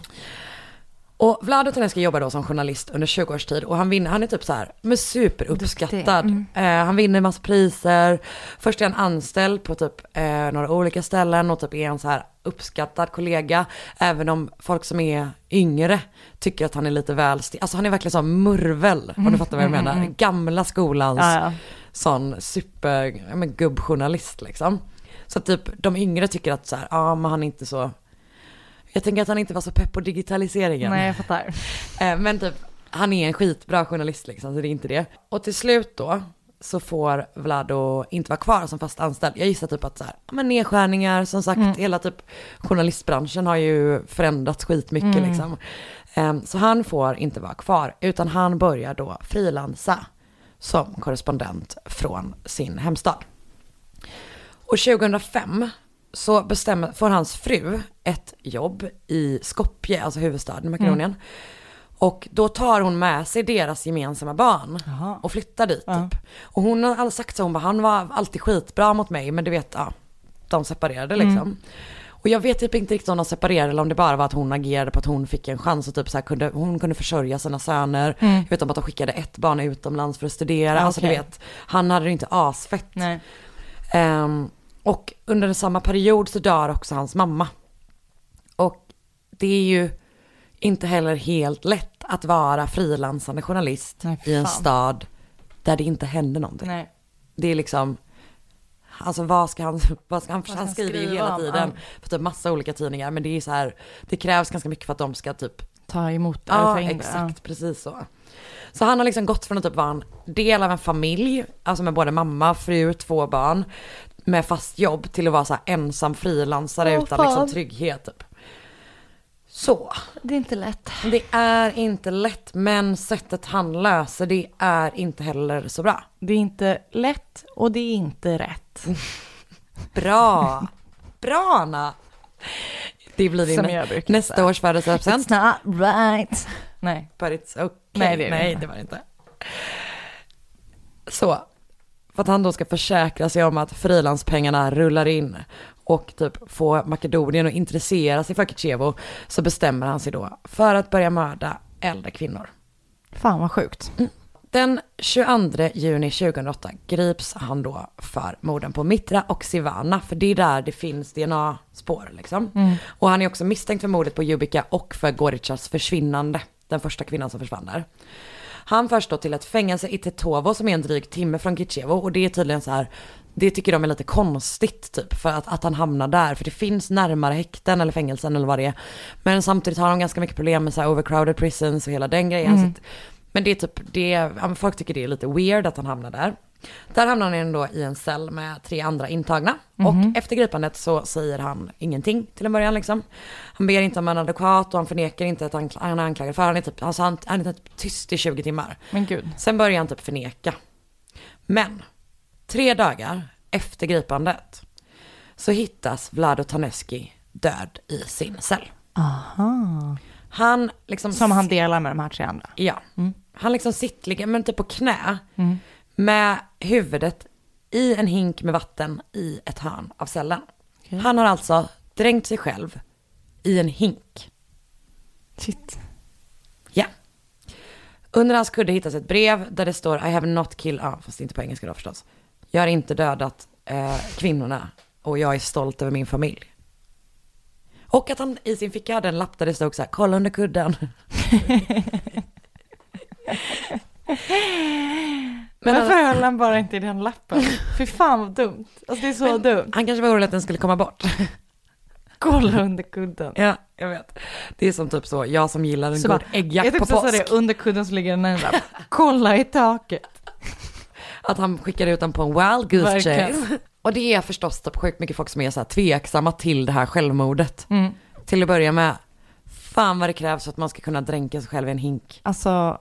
Och Vlado Taneski jobbar då som journalist under 20 års tid och han vinner, han är typ så här, men superuppskattad. Duktig. Eh, han vinner massa priser. Först är han anställd på typ eh, några olika ställen och typ är en så här uppskattad kollega. Även om folk som är yngre tycker att han är lite väl Alltså han är verkligen sån murvel, om du fattar vad jag menar. Gamla skolans Ja, ja. sån super, ja men gubbjournalist liksom. Så typ de yngre tycker att så här, ja ah, men han är inte så, jag tänker att han inte var så pepp på digitaliseringen. Nej, jag fattar. Eh, Men typ, han är en skitbra journalist liksom, så det är inte det. Och till slut då, så får Vlado inte vara kvar som fast anställd. Jag gissar typ att så här, men nedskärningar, som sagt, hela typ journalistbranschen har ju förändrats skitmycket liksom. Eh, Så han får inte vara kvar, utan han börjar då frilansa som korrespondent från sin hemstad. Och 2005 så bestämmer, får hans fru ett jobb i Skopje, alltså huvudstaden i Makedonien. Och då tar hon med sig deras gemensamma barn Jaha. och flyttar dit Ja. typ. Och hon har sagt så, hon bara, han var alltid skitbra mot mig, men du vet, ja, de separerade liksom. Och jag vet typ inte riktigt om de separerade eller om det bara var att hon agerade på att hon fick en chans och typ så här kunde, hon kunde försörja sina söner. Jag vet om att de skickade ett barn utomlands för att studera. Ja, Alltså du vet, han hade det inte asfett. Nej. Ehm, och under samma period så dör också hans mamma. Och det är ju inte heller helt lätt att vara frilansande journalist Nej, i en stad där det inte händer någonting. Nej. Det är liksom, alltså vad ska han, vad ska han, ska han skriver ju hela tiden Ja. för typ massa olika tidningar men det är så här, det krävs ganska mycket för att de ska typ Ta emot det och Ja, ta in det. exakt, precis så. Så han har liksom gått från att typ vara en del av en familj, alltså med både mamma, fru, två barn, med fast jobb till att vara så ensam frilansare utan fan. liksom trygghet typ. Så. Det är inte lätt. det är inte lätt, men sättet han löser det är inte heller så bra. Det är inte lätt och det är inte rätt. Bra! Bra Anna! Det blir din nästa säga. års födelsedagspresent. It's not right. Nej. But it's okay. Nej, det är det Nej, inte. det var det inte. Så, för att han då ska försäkra sig om att frilanspengarna rullar in och typ få Makedonien att intressera sig för Kitjevo så bestämmer han sig då för att börja mörda äldre kvinnor. Fan vad sjukt. Den 22 juni 2008 grips han då för morden på Mitra och Sivana, för det är där det finns DNA-spår liksom. Och han är också misstänkt för mordet på Jubica och för Goricas försvinnande, den första kvinnan som försvann där. Han förs då till ett fängelse i Tetovo som är en dryg timme från Kitjevo och det är tydligen så här, det tycker de är lite konstigt typ för att, att han hamnar där, för det finns närmare häkten eller fängelsen eller vad det är. Men samtidigt har de ganska mycket problem med så här overcrowded prisons och hela den grejen. Så att, men det är typ, det, ja, folk tycker det är lite weird att han hamnar där. Där hamnar han ändå i en cell med tre andra intagna. Och efter gripandet så säger han ingenting till en början liksom. Han ber inte om en advokat och han förnekar inte att han, han är anklagad för. Han är typ, alltså han, han är typ tyst i 20 timmar. Men gud. Sen börjar han typ förneka. Men tre dagar efter gripandet så hittas Vlado Taneski död i sin cell. Aha. Han liksom... Som han delar med de här tre andra. Ja. Han liksom sitter, men typ på knä. Mm. Med huvudet i en hink med vatten i ett hörn av cellen. Okej. Han har alltså dränkt sig själv i en hink. Shit. Ja. Under hans kudde hittas ett brev där det står I have not killed, ja fast inte på engelska då förstås. Jag har inte dödat eh, kvinnorna och jag är stolt över min familj. Och att han i sin ficka hade en lapp där det stod så här, kolla under kudden. Men Varför han, höll han bara inte i den lappen? Fy fan vad dumt. Alltså det är så dumt. han kanske var orolig att den skulle komma bort. Kolla under kudden. ja, jag vet. Det är som typ så, jag som gillar en Så god äggjakt på påsk. det, under kudden så ligger en lapp. Kolla i taket. Att han skickar ut den på en wild goose chase. Och det är förstås typ sjukt mycket folk som är så här tveksamma till det här självmordet. Mm. Till att börja med, fan vad det krävs för att man ska kunna dränka sig själv i en hink. Alltså,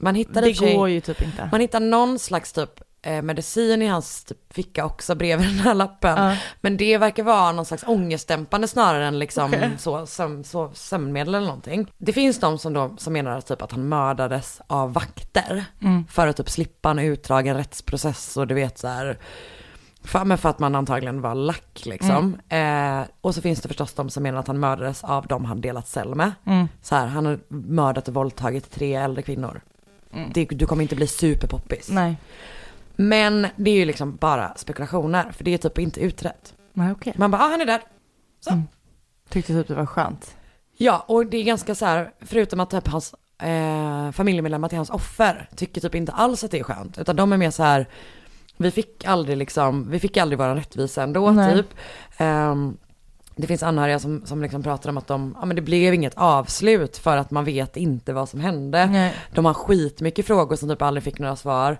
Man hittar det sig- går ju typ inte. Man hittar någon slags typ eh, medicin i hans typ, ficka också bredvid den här lappen. Ja. Men det verkar vara någon slags ångestdämpande snarare än liksom Okej. så, sömn, så, sömnmedel eller någonting. Det finns de som, då, som menar typ att han mördades av vakter. Mm. För att typ slippa en utdragen rättsprocess och du vet så här. För, men för att man antagligen var lack liksom. Mm. Eh, och så finns det förstås de som menar att han mördades av de han delat cell med. Mm. Så här, han har mördat och våldtagit tre äldre kvinnor. Mm. Det, du kommer inte bli superpoppis. Nej, Men det är ju liksom bara spekulationer, för det är typ inte utrett. nej okej. Man bara, ah, han är där. Så. Mm. Tyckte typ det var skönt. Ja, och det är ganska så här, förutom att typ hans eh, familjemedlemmar till hans offer tycker typ inte alls att det är skönt, utan de är mer så här, vi fick aldrig liksom, vi fick aldrig vara rättvisa ändå Nej. typ. Ehm, det finns anhöriga som, som liksom pratar om att de, ja men det blev inget avslut för att man vet inte vad som hände. Nej. De har skitmycket frågor som typ aldrig fick några svar.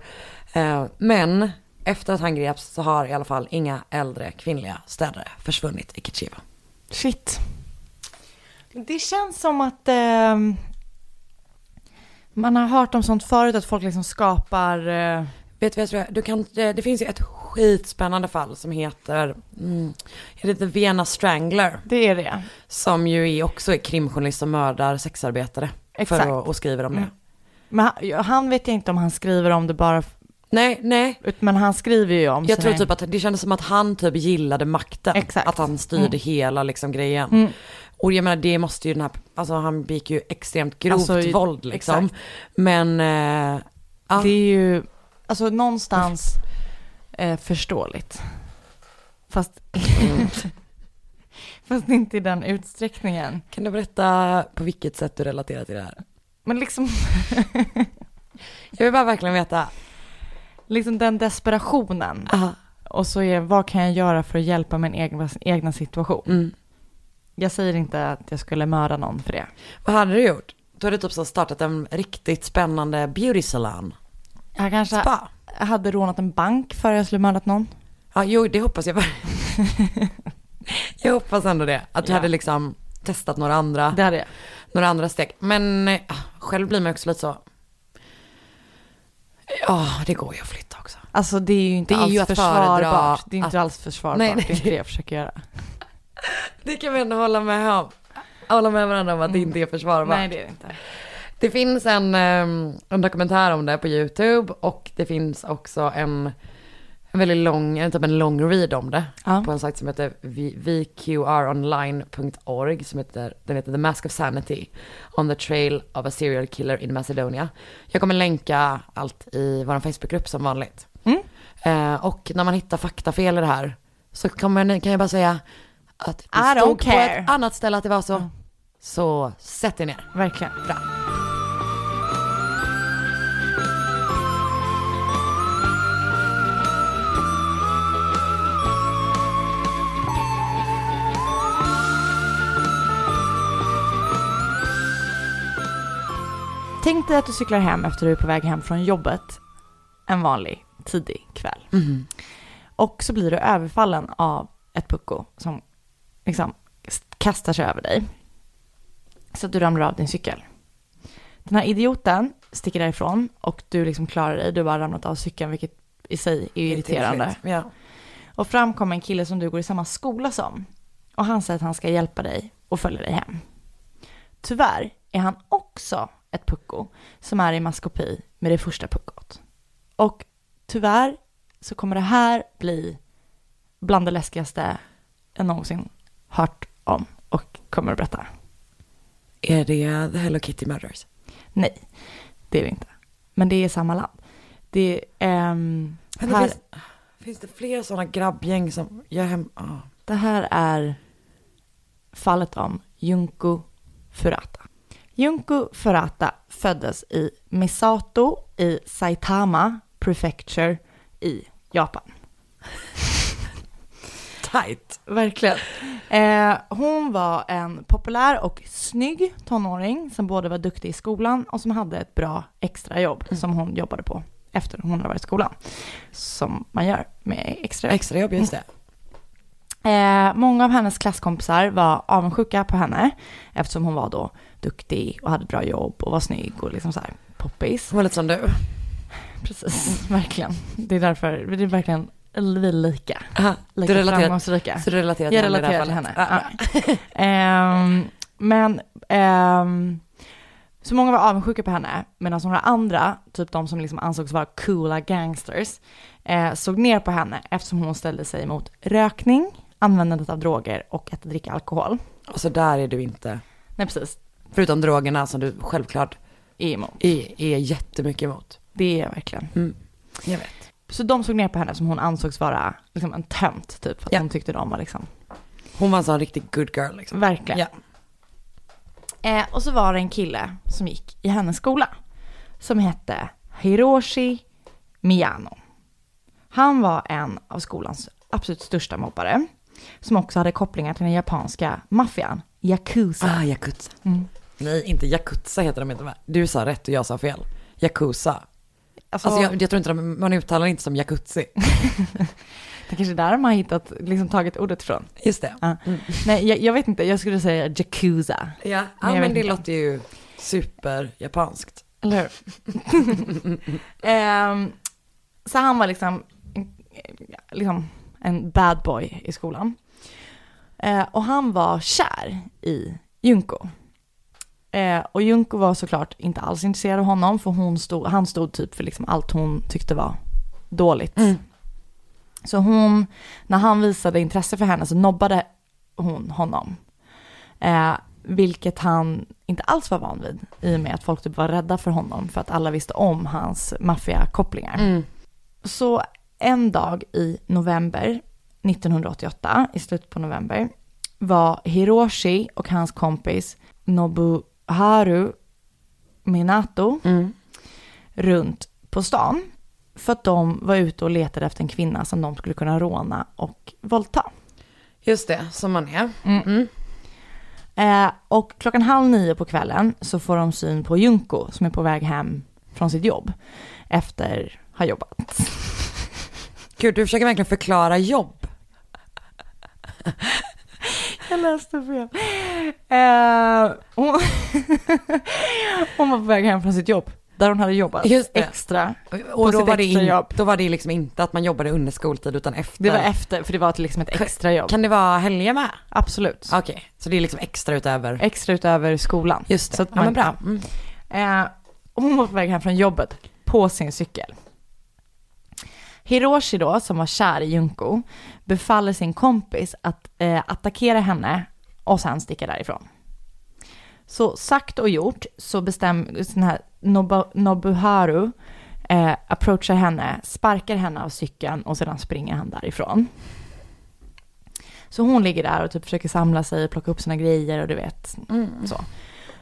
Eh, men efter att han greps så har i alla fall inga äldre kvinnliga städare försvunnit i Kitchiva. Shit. Det känns som att ehm, man har hört om sånt förut, att folk liksom skapar... eh, Vet du vad jag tror? Du kan, det, det finns ju ett skitspännande fall som heter, mm, heter The Vienna Strangler. det är det. Som ju är också är krimjournalist som mördar sexarbetare. Exakt. För att, och skriver om det. Mm. Men han, han vet jag inte om han skriver om det bara, Nej, nej. men han skriver ju om Jag tror typ att det kändes som att han typ gillade makten. Exakt. Att han styrde Mm. hela liksom grejen. Mm. Och jag menar det måste ju den här, alltså han begick ju extremt grovt Alltså, våld liksom. exakt. Men, eh, ja. Det är ju, alltså någonstans eh, förståeligt. Fast, Mm. fast inte i den utsträckningen. Kan du berätta på vilket sätt du relaterar till det här? Men liksom, Jag vill bara verkligen veta. liksom den desperationen. Aha. Och så är, vad kan jag göra för att hjälpa min egna, egna situation? Mm. Jag säger inte att jag skulle mörda någon för det. Vad hade du gjort? Du hade typ så startat en riktigt spännande beauty salon. Jag kanske Spa. hade rånat en bank före jag skulle mördat någon. Ja, jo, det hoppas jag. jag hoppas ändå det. Att du Ja. hade liksom testat några andra, Det hade jag. några andra steg. Men själv blir man också lite så. Ja, det går ju att flytta också. Alltså det är ju inte Det alls ju försvarbart. Det är inte att- alls försvarbart. Nej, nej. Det är inte det jag försöker göra. Det kan vi ändå hålla med om. Hålla med varandra om att det inte är försvarbart. Nej, det är det inte. Det finns en, ehm, en dokumentär om det på YouTube och det finns också en, en väldigt lång, en typ en lång read om det. Ja. På en sajt som heter vqronline.org som heter, den heter The Mask of Sanity on the trail of a serial killer in Macedonia. Jag kommer länka allt i vår Facebookgrupp som vanligt. Mm. Eh, och när man hittar faktafel i det här så kan, man, kan jag bara säga att det I stod på ett annat ställe att det var så. Mm. Så sätt er ner. Verkligen. Bra. Tänk dig att du cyklar hem efter du är på väg hem från jobbet en vanlig tidig kväll. Mhm. Och så blir du överfallen av ett pucko som liksom kastar sig över dig. Så att du ramlar av din cykel. Den här idioten sticker därifrån och du liksom klarar dig. Du har bara ramlat av cykeln vilket i sig är irriterande. Ja. Och fram kommer en kille som du går i samma skola som. Och han säger att han ska hjälpa dig och följa dig hem. Tyvärr är han också ett pucko som är i maskopi med det första puckot. Och tyvärr så kommer det här bli bland det läskigaste jag någonsin hört om och kommer att berätta. Är det The Hello Kitty Murders? Nej, det är det inte. Men det är samma land. Det är... Men det här, finns, finns det fler sådana grabbgäng som gör hem... ah. Det här är fallet om Junko Furata. Junko Furata föddes i Misato i Saitama Prefecture i Japan. Tight. Verkligen. Eh, hon var en populär och snygg tonåring som både var duktig i skolan och som hade ett bra extrajobb som hon jobbade på efter hon hade varit i skolan. Som man gör med extrajobb. Extrajobb, just det. Eh, många av hennes klasskompisar var avundsjuka på henne eftersom hon var då duktig och hade bra jobb och var snygg och liksom så här poppis. Hon var lite som du. Precis, verkligen. Det är därför, det är verkligen vi är lika. Aha, Lika du relaterar, framgångsrika. så du relaterar till Jag henne här relaterar till henne. Ja, Ja. Ehm, men ehm, så många var avundsjuka på henne, medan några andra, typ de som liksom ansågs vara coola gangsters, eh, såg ner på henne eftersom hon ställde sig emot rökning, användandet av droger och att dricka alkohol. Och så där är du inte. Nej, precis. Förutom drogerna som du självklart Är emot. är, är jättemycket emot. Det är jag verkligen. Mm. Jag vet. Så de såg ner på henne som hon ansågs vara liksom en tönt, typ. För att Ja. hon tyckte de var liksom, Hon var en sån riktig good girl liksom. verkligen. Ja. Eh, och så var det en kille som gick i hennes skola. Som hette Hiroshi Miyano. Han var en av skolans absolut största mobbare. Som också hade kopplingar till den japanska maffian, Yakuza. Ah, Yakuza. Mm. Nej, inte Yakuza heter de inte. va? Du sa rätt och jag sa fel. Yakuza. Alltså, Alltså jag, jag tror inte de, man uttalar inte som Yakuzi. Det kanske är där man har hittat, liksom tagit ordet ifrån. Just det. Ja. Nej, jag, jag vet inte, jag skulle säga Yakuza. Ja, Men ja men det inte. låter ju super japanskt. Eller hur? Ehm, så han var liksom, liksom en bad boy i skolan. Eh, och han var kär i Junko. Eh, och Junko var såklart inte alls intresserad av honom för hon stod, han stod typ för liksom allt hon tyckte var dåligt. Mm. Så hon, när han visade intresse för henne så nobbade hon honom. Eh, vilket han inte alls var van vid i och med att folk typ var rädda för honom för att alla visste om hans maffiakopplingar. Mm. Så en dag i november 1988, i slutet på november, var Hiroshi och hans kompis Nobuharu Minato Mm. runt på stan för att de var ute och letade efter en kvinna som de skulle kunna råna och våldta. Just det, som man är. Mm. Mm. Eh, och klockan halv nio på kvällen så får de syn på Junko som är på väg hem från sitt jobb efter att ha jobbat. Gud, du försöker verkligen förklara jobb. Jag läste fel. Eh, hon, hon var på väg hem från sitt jobb där hon hade jobbat Just det. extra. Och då var, det in, jobb. då var det liksom inte att man jobbade under skoltid utan efter. Det var efter, för det var liksom ett extra jobb. Kan det vara helger med? Absolut. Okej, så det är liksom extra utöver. Extra utöver skolan. Just det, Så att ja, man- men bra. Mm. Eh, hon var på väg hem från jobbet på sin cykel. Hiroshi då, som var kär i Junko, befaller sin kompis att eh, attackera henne och sen sticka därifrån. Så sagt och gjort så bestämmer den här Nobu, Nobuharu eh, approachar henne, sparkar henne av cykeln och sedan springer han därifrån. Så hon ligger där och typ försöker samla sig, plocka upp sina grejer och du vet, så.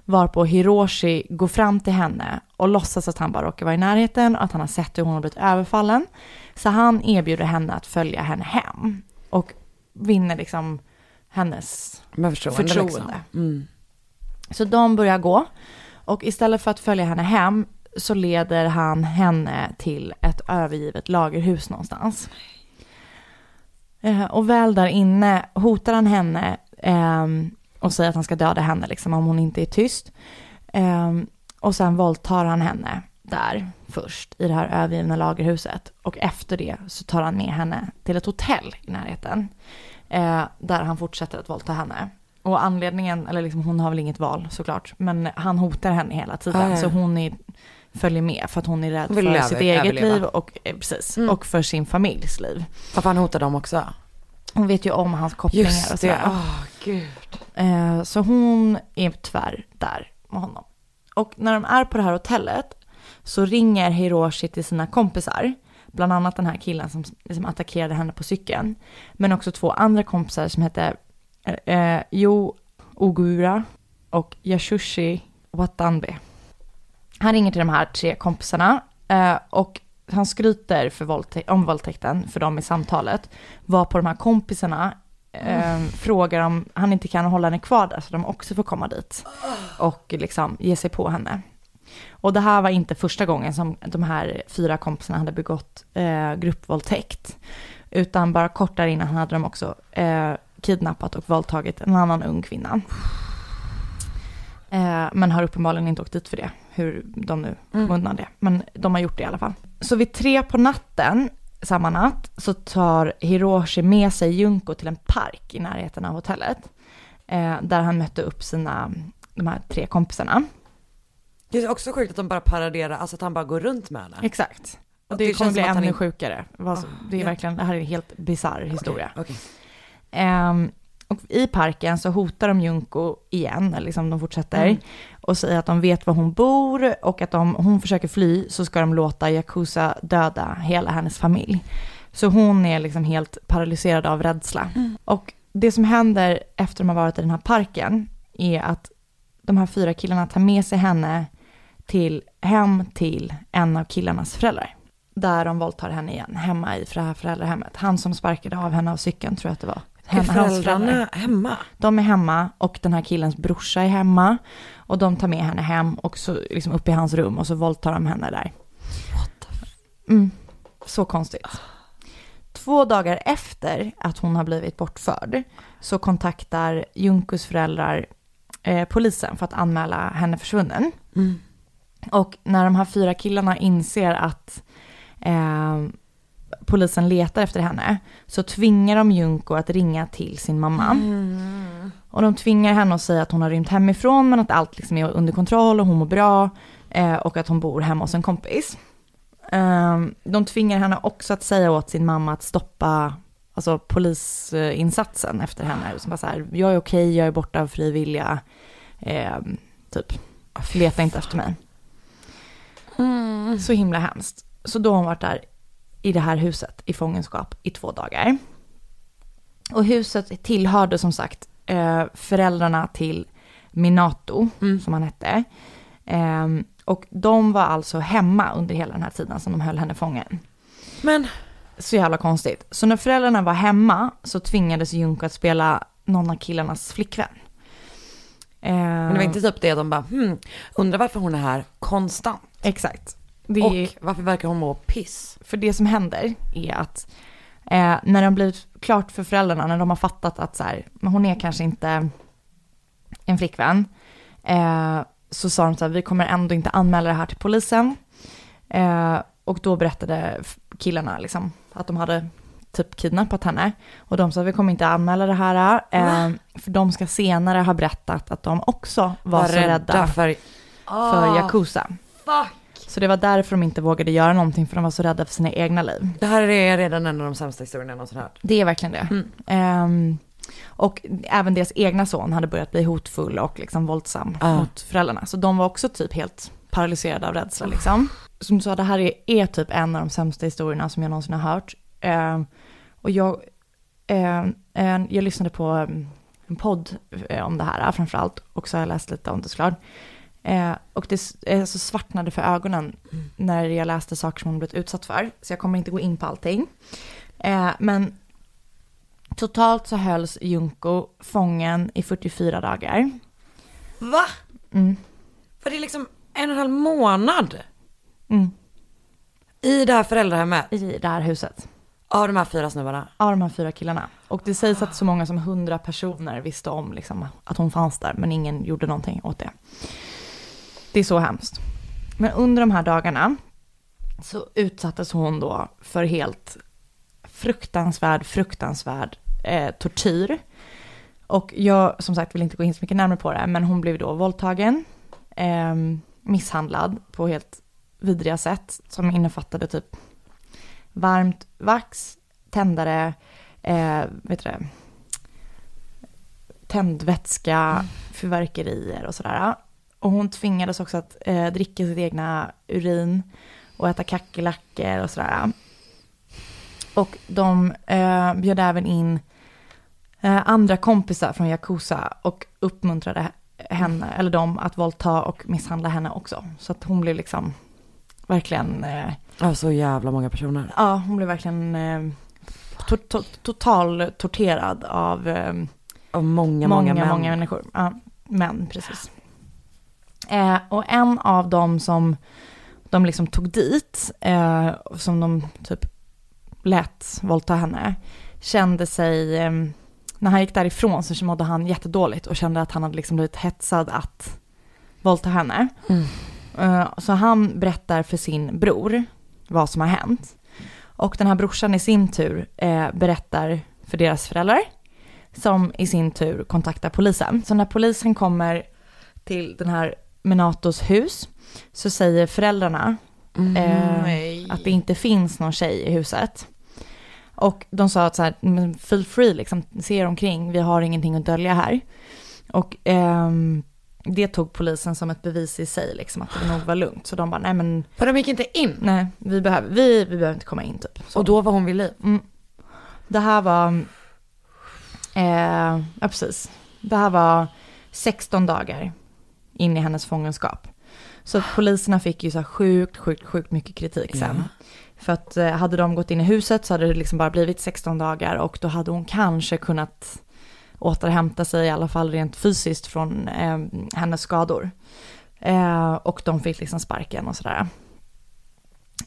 Varpå Hiroshi går fram till henne och låtsas att han bara råkar vara i närheten och att han har sett hur hon har blivit överfallen. Så han erbjuder henne att följa henne hem och vinner liksom hennes förtroende, Förtroende. liksom. Mm. så de börjar gå och istället för att följa henne hem så leder han henne till ett övergivet lagerhus någonstans. Eh, Och väl där inne hotar han henne ehm, och säger att han ska döda henne liksom, om hon inte är tyst. Ehm, och sen våldtar han henne där först i det här övergivna lagerhuset. Och efter det så tar han med henne till ett hotell i närheten. Eh, där han fortsätter att våldta henne. Och anledningen, eller liksom hon har väl inget val såklart, men han hotar henne hela tiden. Ah, ja. Så hon är, följer med för att hon är rädd Hon för sitt eget överleva. liv och, eh, precis, Mm. och för sin familjs liv. Varför han hotar dem också? Hon vet ju om hans kopplingar och Just det, sådär. åh gud. Eh, så hon är tyvärr där med honom. Och när de är på det här hotellet så ringer Hiroshi till sina kompisar. Bland annat den här killen som liksom attackerade henne på cykeln. Men också två andra kompisar som heter eh, eh, Jo Ogura och Yashushi Watanbe. Han ringer till de här tre kompisarna eh, och han skryter för våldtä- om våldtäkten för dem i samtalet. Var på de här kompisarna eh, frågar om han inte kan hålla henne kvar där så de också får komma dit och liksom ge sig på henne. Och det här var inte första gången som de här fyra kompisarna hade begått eh, gruppvåldtäkt. Utan bara kort där innan hade de också eh, kidnappat och våldtagit en annan ung kvinna. Eh, men har uppenbarligen inte åkt dit för det, hur de nu kom undan det. Men de har gjort det i alla fall. Så vid tre på natten, samma natt, så tar Hiroshi med sig Junko till en park i närheten av hotellet. Eh, där han mötte upp sina, de här tre kompisarna. Det är också sjukt att de bara paraderar, alltså att han bara går runt med henne. Exakt. Och Och det, det kommer bli ännu inte- sjukare. Som- Det är ja. verkligen, det här är en helt bisarr historia. Okej. Ehm, och i parken så hotar de Junko igen, eller liksom de fortsätter, Mm. och säger att de vet var hon bor och att om hon försöker fly så ska de låta Yakuza döda hela hennes familj. Så hon är liksom helt paralyserad av rädsla. Och det som händer efter de har varit i den här parken är att de här fyra killarna tar med sig henne till, hem till en av killarnas föräldrar. Där de våldtar henne igen, hemma i det här föräldrahemmet. Han som sparkade av henne av cykeln tror jag att det var. Är Hen- hans föräldrarna föräldrar. hemma? De är hemma och den här killens brorsa är hemma. Och de tar med henne hem och så liksom upp i hans rum och så våldtar de henne där. Mm, så konstigt. Två dagar efter att hon har blivit bortförd så kontaktar Junkos föräldrar eh, polisen för att anmäla henne försvunnen. Mm. Och när de här fyra killarna inser att eh, polisen letar efter henne så tvingar de Junko att ringa till sin mamma. Och de tvingar henne att säga att hon har rymt hemifrån men att allt liksom är under kontroll och hon mår bra eh, och att hon bor hemma hos en kompis. Eh, de tvingar henne också att säga åt sin mamma att stoppa alltså, polisinsatsen efter henne. Som bara så här, jag är okej, jag är borta av fri vilja. Eh, typ, leta inte efter mig. Så himla hemskt. Så då har hon varit där i det här huset i fångenskap i två dagar. Och huset tillhörde som sagt eh, föräldrarna till Minato, som han hette. Ehm, och de var alltså hemma under hela den här tiden som de höll henne fången. Men, Så jävla konstigt. Så när föräldrarna var hemma så tvingades Junko att spela någon av killarnas flickvän. Ehm, men det var inte typ det de bara, hmm, undrar varför hon är här konstant. Exakt. Det Och är, varför verkar hon må piss? för det som händer är att eh, när de blivit klart för föräldrarna, när de har fattat att så här, hon är kanske inte en flickvän, eh, så sa de så här, vi kommer ändå inte anmäla det här till polisen. Eh, och då berättade killarna liksom att de hade typ kidnappat henne. Och de sa, vi kommer inte anmäla det här, eh, för de ska senare ha berättat att de också var, så rädda för... för Yakuza. Fuck! Så det var därför de inte vågade göra någonting, för de var så rädda för sina egna liv. Det här är redan en av de sämsta historierna jag någonsin hört. Det är verkligen det. Mm. Ehm, och även deras egna son hade börjat bli hotfull och liksom våldsam Ja. mot föräldrarna. Så de var också typ helt paralyserade av rädsla liksom. Som du sa, det här är, är typ en av de sämsta historierna som jag någonsin har hört. Ehm, och jag, en- jag lyssnade på en podd eh, om det här framförallt. Och så har jag läst lite om det såklart. Eh, och det s- eh, så svartnade för ögonen när jag läste saker som hon blivit utsatt för. Så jag kommer inte gå in på allting. Eh, men totalt så hölls Junko fången i 44 dagar. Va? Mm. För det är liksom en och en halv månad Mm. i det här föräldrahemmet I det här huset. av de här fyra snubbarna. Av de här fyra killarna. Och det sägs att så många som 100 personer visste om liksom, att hon fanns där, men ingen gjorde någonting åt det. Det är så hemskt. Men under de här dagarna så utsattes hon då för helt fruktansvärd, fruktansvärd eh, tortyr. Och jag, som sagt, vill inte gå in så mycket närmare på det, men hon blev då våldtagen, eh, misshandlad på helt vidriga sätt, som innefattade typ varmt vax, tändare, eh, vet du det, tändvätska, fyrverkerier och sådär. Och hon tvingades också att eh, dricka sitt egna urin och äta kackerlackor och sådär. Och de eh, bjöd även in eh, andra kompisar från Yakuza och uppmuntrade henne, eller dem, att våldta och misshandla henne också. Så att hon blev liksom verkligen eh, Ja, så jävla många personer. Ja, hon blev verkligen eh, to to total torterad av eh, Av många, många, många, många, män. människor. Ja, män, precis. Eh, och en av dem som de liksom tog dit, eh, som de typ lät våldta henne kände sig, eh, när han gick därifrån så mådde han jättedåligt och kände att han hade liksom blivit hetsad att våldta henne. Mm. Eh, Så han berättar för sin bror vad som har hänt. Och den här brorsan i sin tur eh, berättar för deras föräldrar som i sin tur kontaktar polisen. Så när polisen kommer till den här Menatos hus så säger föräldrarna eh, att det inte finns någon tjej i huset. Och de sa att så här, "Men feel free, liksom, se er omkring, vi har ingenting att dölja här. Och ehm, det tog polisen som ett bevis i sig, liksom, att det nog var lugnt. Så de bara, nej men, För de gick inte in. nej, vi behöver, vi, vi behöver inte komma in typ. Så. Och då var hon vid liv. Mm. Det här var, eh, ja precis, det här var 16 dagar in i hennes fångenskap. Så poliserna fick ju så här sjukt, sjukt, sjukt mycket kritik sen. För att eh, hade de gått in i huset så hade det liksom bara blivit 16 dagar och då hade hon kanske kunnat återhämta sig i alla fall rent fysiskt från eh, hennes skador. Eh, och de fick liksom sparken och sådär.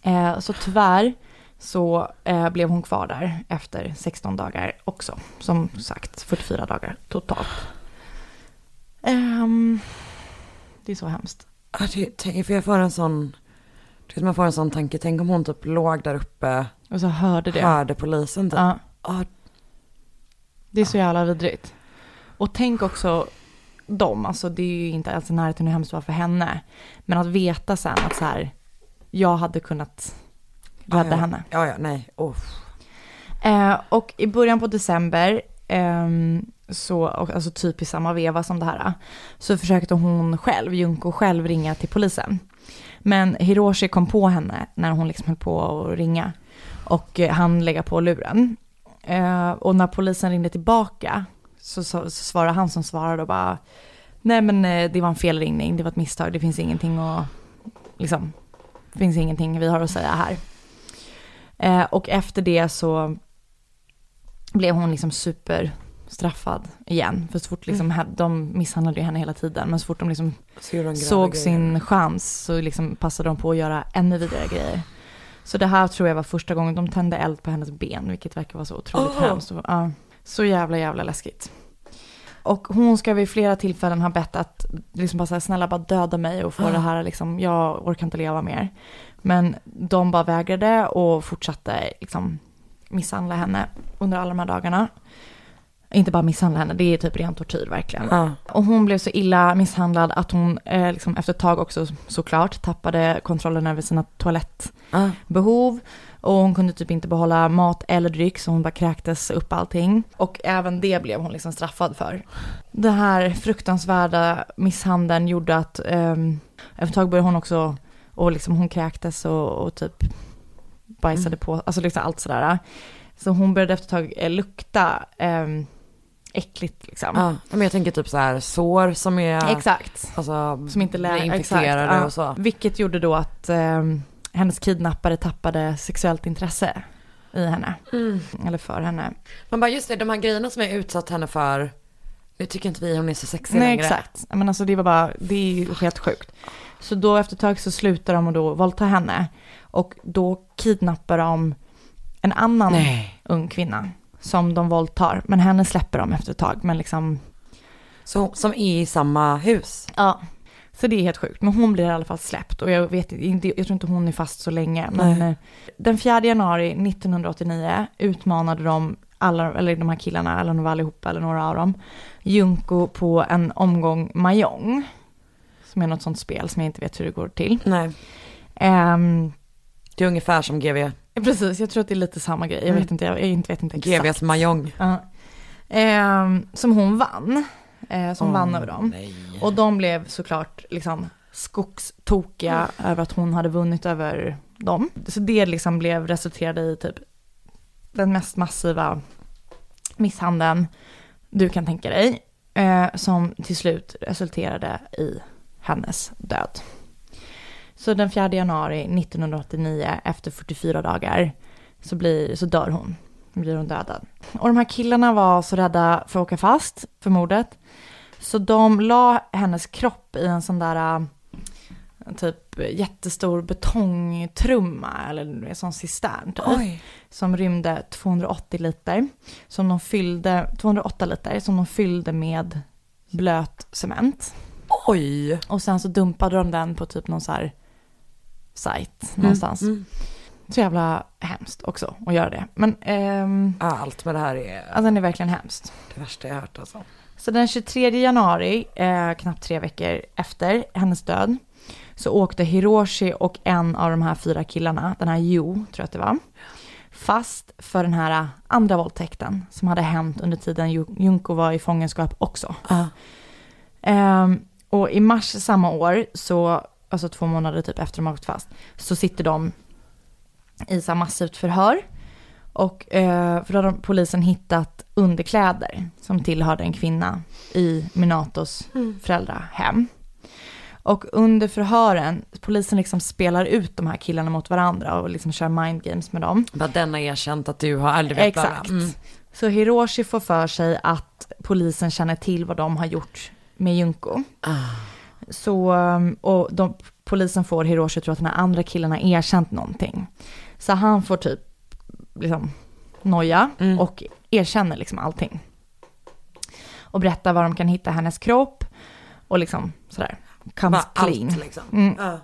Eh, så tyvärr så eh, blev hon kvar där efter 16 dagar också. Som sagt 44 dagar totalt. Det är så hemskt. Ja, det, tänk- för jag får en sån, du man får en sån tanke, tänk om hon typ låg där uppe, Och så hörde det. hörde polisen typ. Ja. Det är så jävla vidrigt. Och tänk också dem, alltså det är ju inte alls i närheten hur hemskt det var för henne. Men att veta sen att så här, jag hade kunnat rädda ja. henne. Ja, ja, nej. Oh. Eh, och i början på december, ehm, så, alltså typ i samma veva som det här, så försökte hon själv, Junko själv, ringa till polisen. Men Hiroshi kom på henne när hon liksom höll på att ringa och eh, han lägga på luren. Eh, och när polisen ringde tillbaka så, så, så svarade han som svarade och bara, nej men eh, det var en felringning, det var ett misstag, det finns ingenting att, liksom, det finns ingenting vi har att säga här. Eh, och efter det så blev hon liksom super, superstraffad igen. För så fort liksom, Mm. de misshandlade ju henne hela tiden, men så fort de liksom Så såg grejer. sin chans så liksom passade de på att göra ännu vidare grejer. Så det här tror jag var första gången de tände eld på hennes ben, vilket verkar vara så otroligt Åh. hemskt. Ja, så jävla, jävla läskigt. Och hon ska vid flera tillfällen ha bett att, liksom bara här, snälla bara döda mig och få Ah. det här, liksom, jag orkar inte leva mer. Men de bara vägrade och fortsatte liksom misshandla henne under alla de här dagarna. Inte bara misshandla henne, det är typ ren tortyr verkligen. Ja. Och hon blev så illa misshandlad att hon eh, liksom efter ett tag också såklart tappade kontrollen över sina toalettbehov. Ja. Och hon kunde typ inte behålla mat eller dryck så hon bara kräktes upp allting. Och även det blev hon liksom straffad för. Den här fruktansvärda misshandeln gjorde att ehm, efter ett tag började hon också, och liksom hon kräktes och, och typ bajsade på, alltså liksom allt sådär. Så hon började efter ett tag eh, lukta ehm, äckligt liksom. Ja, men jag tänker typ så här sår som är Exakt. alltså, Som inte lär, infekterade exakt, ja. och så. Vilket gjorde då att ehm, hennes kidnappare tappade sexuellt intresse i henne. Mm. Eller för henne. Man bara just det, de här grejerna som jag utsatt henne för, nu tycker inte vi hon är så sexig Nej längre. exakt. Men alltså det var bara, det är ju helt sjukt. Så då efter ett tag så slutar de att då våldta henne. Och då kidnappar de en annan Nej. ung kvinna. Som de våldtar. Men henne släpper de efter ett tag. Men liksom, Så, som är i samma hus. ja. Så det är helt sjukt. Men hon blir i alla fall släppt. Och jag vet inte, jag tror inte hon är fast så länge. Men Nej. eh, den 4 januari 1989 utmanade de alla, eller de här killarna, eller de var allihopa, eller några av dem, Junko på en omgång Mahjong. Som är något sånt spel som jag inte vet hur det går till. Nej, Ehm, det är ungefär som GV. Precis, jag tror att det är lite samma grej. Jag Mm. vet inte, jag, jag inte vet inte exakt. GVs Mahjong. Ja. Ehm, som hon vann. Eh, som Åh, vann över dem. Nej. Och de blev såklart liksom skogstokiga över att hon hade vunnit över dem. Så det liksom blev resulterade i typ den mest massiva misshandeln du kan tänka dig. Eh, som till slut resulterade i hennes död. Så den 4 januari 1989, efter 44 dagar, så, blir, så dör hon. Blir hon dödad. Och de här killarna var så rädda för att åka fast för mordet. Så de la hennes kropp i en sån där, en typ jättestor betongtrumma eller en sån cistern typ, Oj. som rymde 280 liter, som de fyllde, 208 liter, som de fyllde med blöt cement. Oj. Och sen så dumpade de den på typ någon så här sajt någonstans. Mm. Så jävla hemskt också att göra det. Men ehm, Allt med det här är alltså, den är verkligen hemskt. det värsta jag hört alltså. Så den 23 januari, eh, knappt tre veckor efter hennes död, så åkte Hiroshi och en av de här fyra killarna, den här Yu, tror jag att det var, fast för den här andra våldtäkten som hade hänt under tiden Ju- Junko var i fångenskap också. Ja. Ehm, och i mars samma år, så, alltså två månader typ efter de har åkt fast, så sitter de i så massivt förhör. Och eh, för då har polisen hittat underkläder som tillhörde en kvinna i Minatos föräldrahem. Och under förhören, polisen liksom spelar ut de här killarna mot varandra och liksom kör mind games med dem. Bara den har erkänt att du har aldrig vet bla, bla. Exakt. Mm. Så Hiroshi får för sig att polisen känner till vad de har gjort med Junko. Ah. Så, um, och de, polisen får Hiroshi att tro att den här andra killen har erkänt någonting. Så han får typ liksom noja Mm. och erkänner liksom allting. Och berättar var de kan hitta hennes kropp och liksom sådär. Comes Bara clean. allt liksom. Mm. Ja.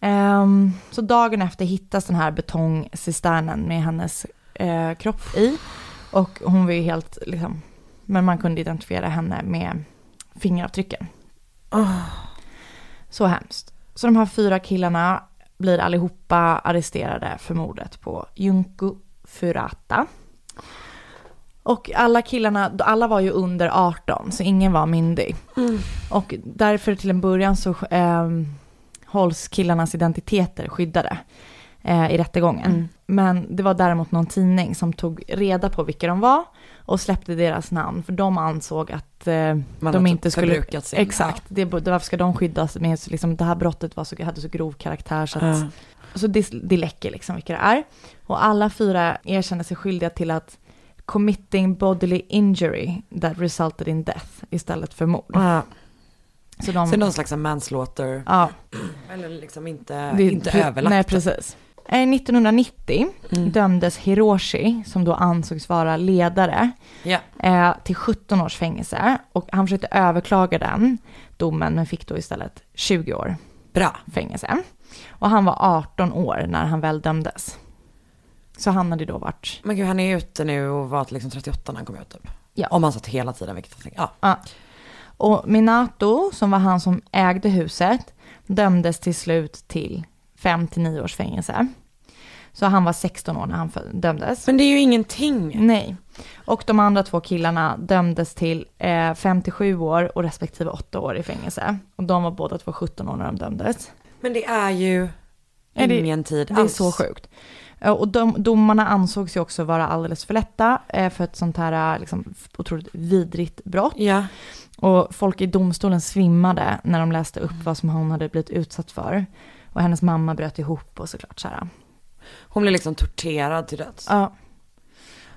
Ehm, så dagen efter hittas den här betongcisternen med hennes eh, kropp i. Och hon var ju helt, liksom, men man kunde identifiera henne med fingeravtrycken. Så hemskt. Så de här fyra killarna blir allihopa arresterade för mordet på Junko Furata. Och alla killarna, alla var ju under 18, så ingen var myndig. Och därför till en början så ehm, hålls killarnas identiteter skyddade eh, i rättegången. Men det var däremot någon tidning som tog reda på vilka de var och släppte deras namn, för de ansåg att eh, de typ inte skulle... sin- Exakt, det, varför ska de skyddas så liksom, det här brottet var så, hade så grov karaktär så att Ja. så det, det läcker liksom vilka det är. Och alla fyra erkänner sig skyldiga till att committing bodily injury that resulted in death istället för mord. Ja. Så de, Så någon slags manslaughter. ja, Eller liksom inte, det, inte överlagt. Nej, precis. Eh, 1990 Mm. dömdes Hiroshi, som då ansågs vara ledare, eh, till 17 års fängelse. Och han försökte överklaga den domen, men fick då istället 20 år Bra. fängelse. Och han var 18 år när han väl dömdes. Så han hade då varit, Men gud, han är ute nu och var liksom 38 när han kom ut typ. Ja. Om han satt hela tiden, vilket jag tänker, ja. ja. Och Minato, som var han som ägde huset, dömdes till slut till 5 till 9 års fängelse. Så han var 16 år när han dömdes. Men det är ju ingenting. Nej. Och de andra två killarna dömdes till eh, 57 år och respektive 8 år i fängelse. Och de var båda två 17 år när de dömdes. Men det är ju ingen tid Det är alls. så sjukt. Eh, Och de, domarna ansågs ju också vara alldeles för lätta eh, för ett sånt här eh, liksom, otroligt vidrigt brott. Ja. Och folk i domstolen svimmade när de läste upp vad som hon hade blivit utsatt för. Och hennes mamma bröt ihop och såklart så här. Hon blev liksom torterad till döds. Ja.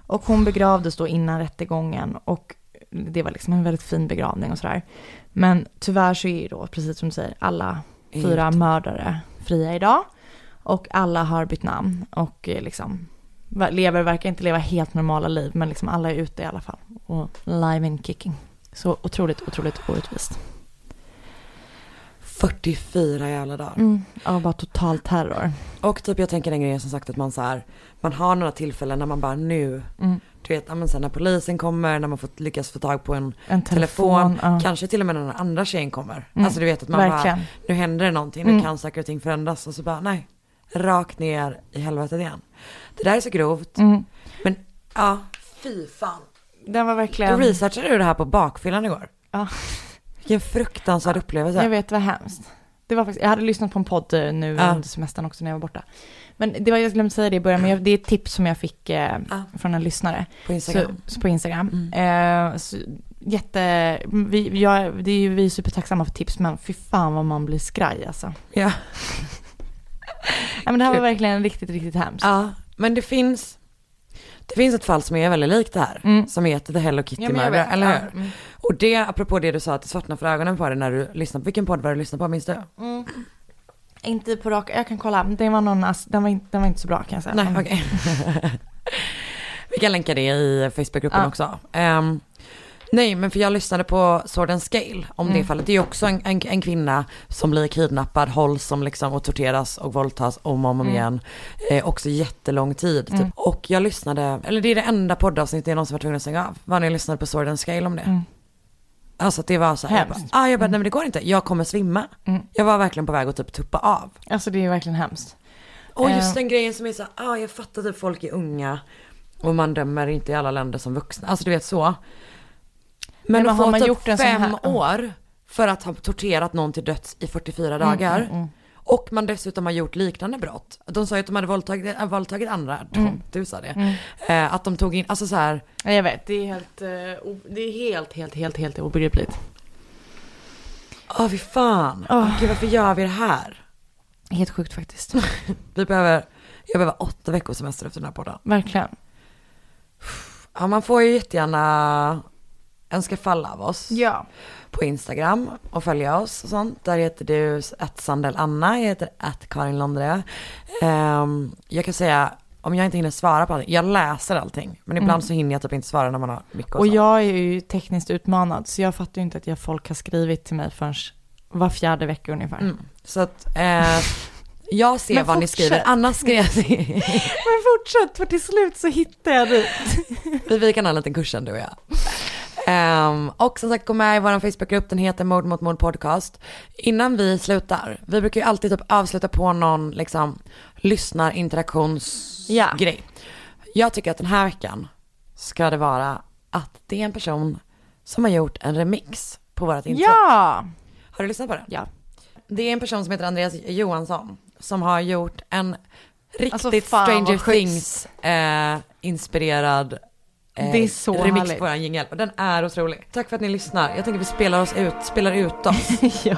Och hon begravdes då innan rättegången och det var liksom en väldigt fin begravning och sådär. Men tyvärr så är ju då, precis som du säger, alla fyra Helt. mördare fria idag. Och alla har bytt namn och eh, liksom lever, verkar inte leva helt normala liv, men liksom alla är ute i alla fall. Och live in kicking. Så otroligt, otroligt orättvist. 44 jävla dagar. Mm. Ja, bara total terror. Och typ jag tänker den grejen som sagt att man så här, man har några tillfällen när man bara nu, Mm. du vet, men sen när polisen kommer, när man får, lyckas få tag på en En telefon, telefon. ja. kanske till och med när den andra tjejen kommer. Mm, Alltså du vet att man verkligen. bara, nu händer det någonting, nu Mm. kan saker och ting förändras och så bara nej, rakt ner i helvetet igen. Det där är så grovt, Mm. men ja, fy fan. Den var verkligen... Researchade du det här på bakfyllan igår? Ja. Vilken fruktansvärd upplevelse. Jag vet, vad hemskt. Det var faktiskt, jag hade lyssnat på en podd eh, nu Ja. under semestern också när jag var borta. Men det var, jag glömde säga det i början, men jag, det är ett tips som jag fick eh, Ja. från en lyssnare. På Instagram. Så, så på Instagram. Mm. Eh, så, jätte, vi, jag, det är ju vi är supertacksamma för tips, men fy fan vad man blir skraj alltså. Ja. Ja, men det här var verkligen riktigt, riktigt hemskt. ja, men det finns, det finns ett fall som är väldigt likt det här, Mm. som heter The Hello Kitty Ja, eller hur? Ja, mm. Och det, apropå det du sa, att det svartnar för ögonen på dig när du lyssnar på, vilken podd var det du lyssnade på, minns du? Inte på rak, jag kan kolla. Det var någon, ass- den var, inte, den var inte så bra kan jag säga. Nej, Mm. okej. Vi kan länka det i Facebookgruppen Ja. också. Ehm, nej, men för jag lyssnade på Sword and Scale om Mm. det fallet. Det är också en, en, en kvinna som blir kidnappad, hålls som liksom och torteras och våldtas om och om Mm. igen. Eh, också jättelång tid. Typ. Och jag lyssnade, eller det är det enda poddavsnittet jag någonsin var tvungen att stänga av. Var när jag lyssnade på Sword and Scale om det. Mm. Alltså att det var så här, jag bara, Hemskt. ah, jag bara, nej men det går inte, jag kommer svimma. Mm. Jag var verkligen på väg att typ tuppa av. Alltså det är verkligen hemskt. Och just Eh. den grejen som är så här, ah, jag fattar typ folk är unga och man dömer inte i alla länder som vuxna. Alltså du vet så. Men, Men att har få man typ gjort en sån fem här- år för att ha torterat någon till döds i 44 dagar. Mm, mm, Och man dessutom har gjort liknande brott. De sa ju att de hade våldtagit, äh, våldtagit andra, Mm. du sa det. Eh, att de tog in, alltså så här, Ja, Jag vet, det är helt, eh, det är helt, helt, helt, helt obegripligt. åh fy fan, Åh. Åh, gud varför gör vi det här? Helt sjukt faktiskt. Vi behöver, jag behöver åtta veckors semester efter den här podden. Verkligen. Ja man får ju jättegärna önska fall av oss. Ja. på Instagram och följa oss och sånt. Där heter du att Sandel Anna, jag heter att Karin Londre. Ehm, jag kan säga, om jag inte hinner svara på allting, jag läser allting. Men ibland så hinner jag typ inte svara när man har mycket Mm. Och så. jag är ju tekniskt utmanad så jag fattar ju inte att jag folk har skrivit till mig förrän var fjärde vecka ungefär. Mm. Så att eh, jag ser Men vad ni fortsätt. skriver, annars skrev jag Men fortsätt, för till slut så hittar jag dit. vi, vi kan ha en liten kursen du och jag. Ehm, och som sagt, gå med i vår Facebookgrupp, den heter Mord mot mord podcast. Innan vi slutar, vi brukar ju alltid typ avsluta på någon liksom lyssnarinteraktionsgrej. Ja. Jag tycker att den här veckan ska det vara att det är en person som har gjort en remix på vårt intro. Ja! Har du lyssnat på det? Ja. Det är en person som heter Andreas Johansson som har gjort en riktigt Alltså, Stranger. Things eh, inspirerad eh, Det är så remix härligt. på vår jingel. Och den är otrolig. Tack för att ni lyssnar. Jag tänker vi spelar oss ut, spelar ut oss. ja.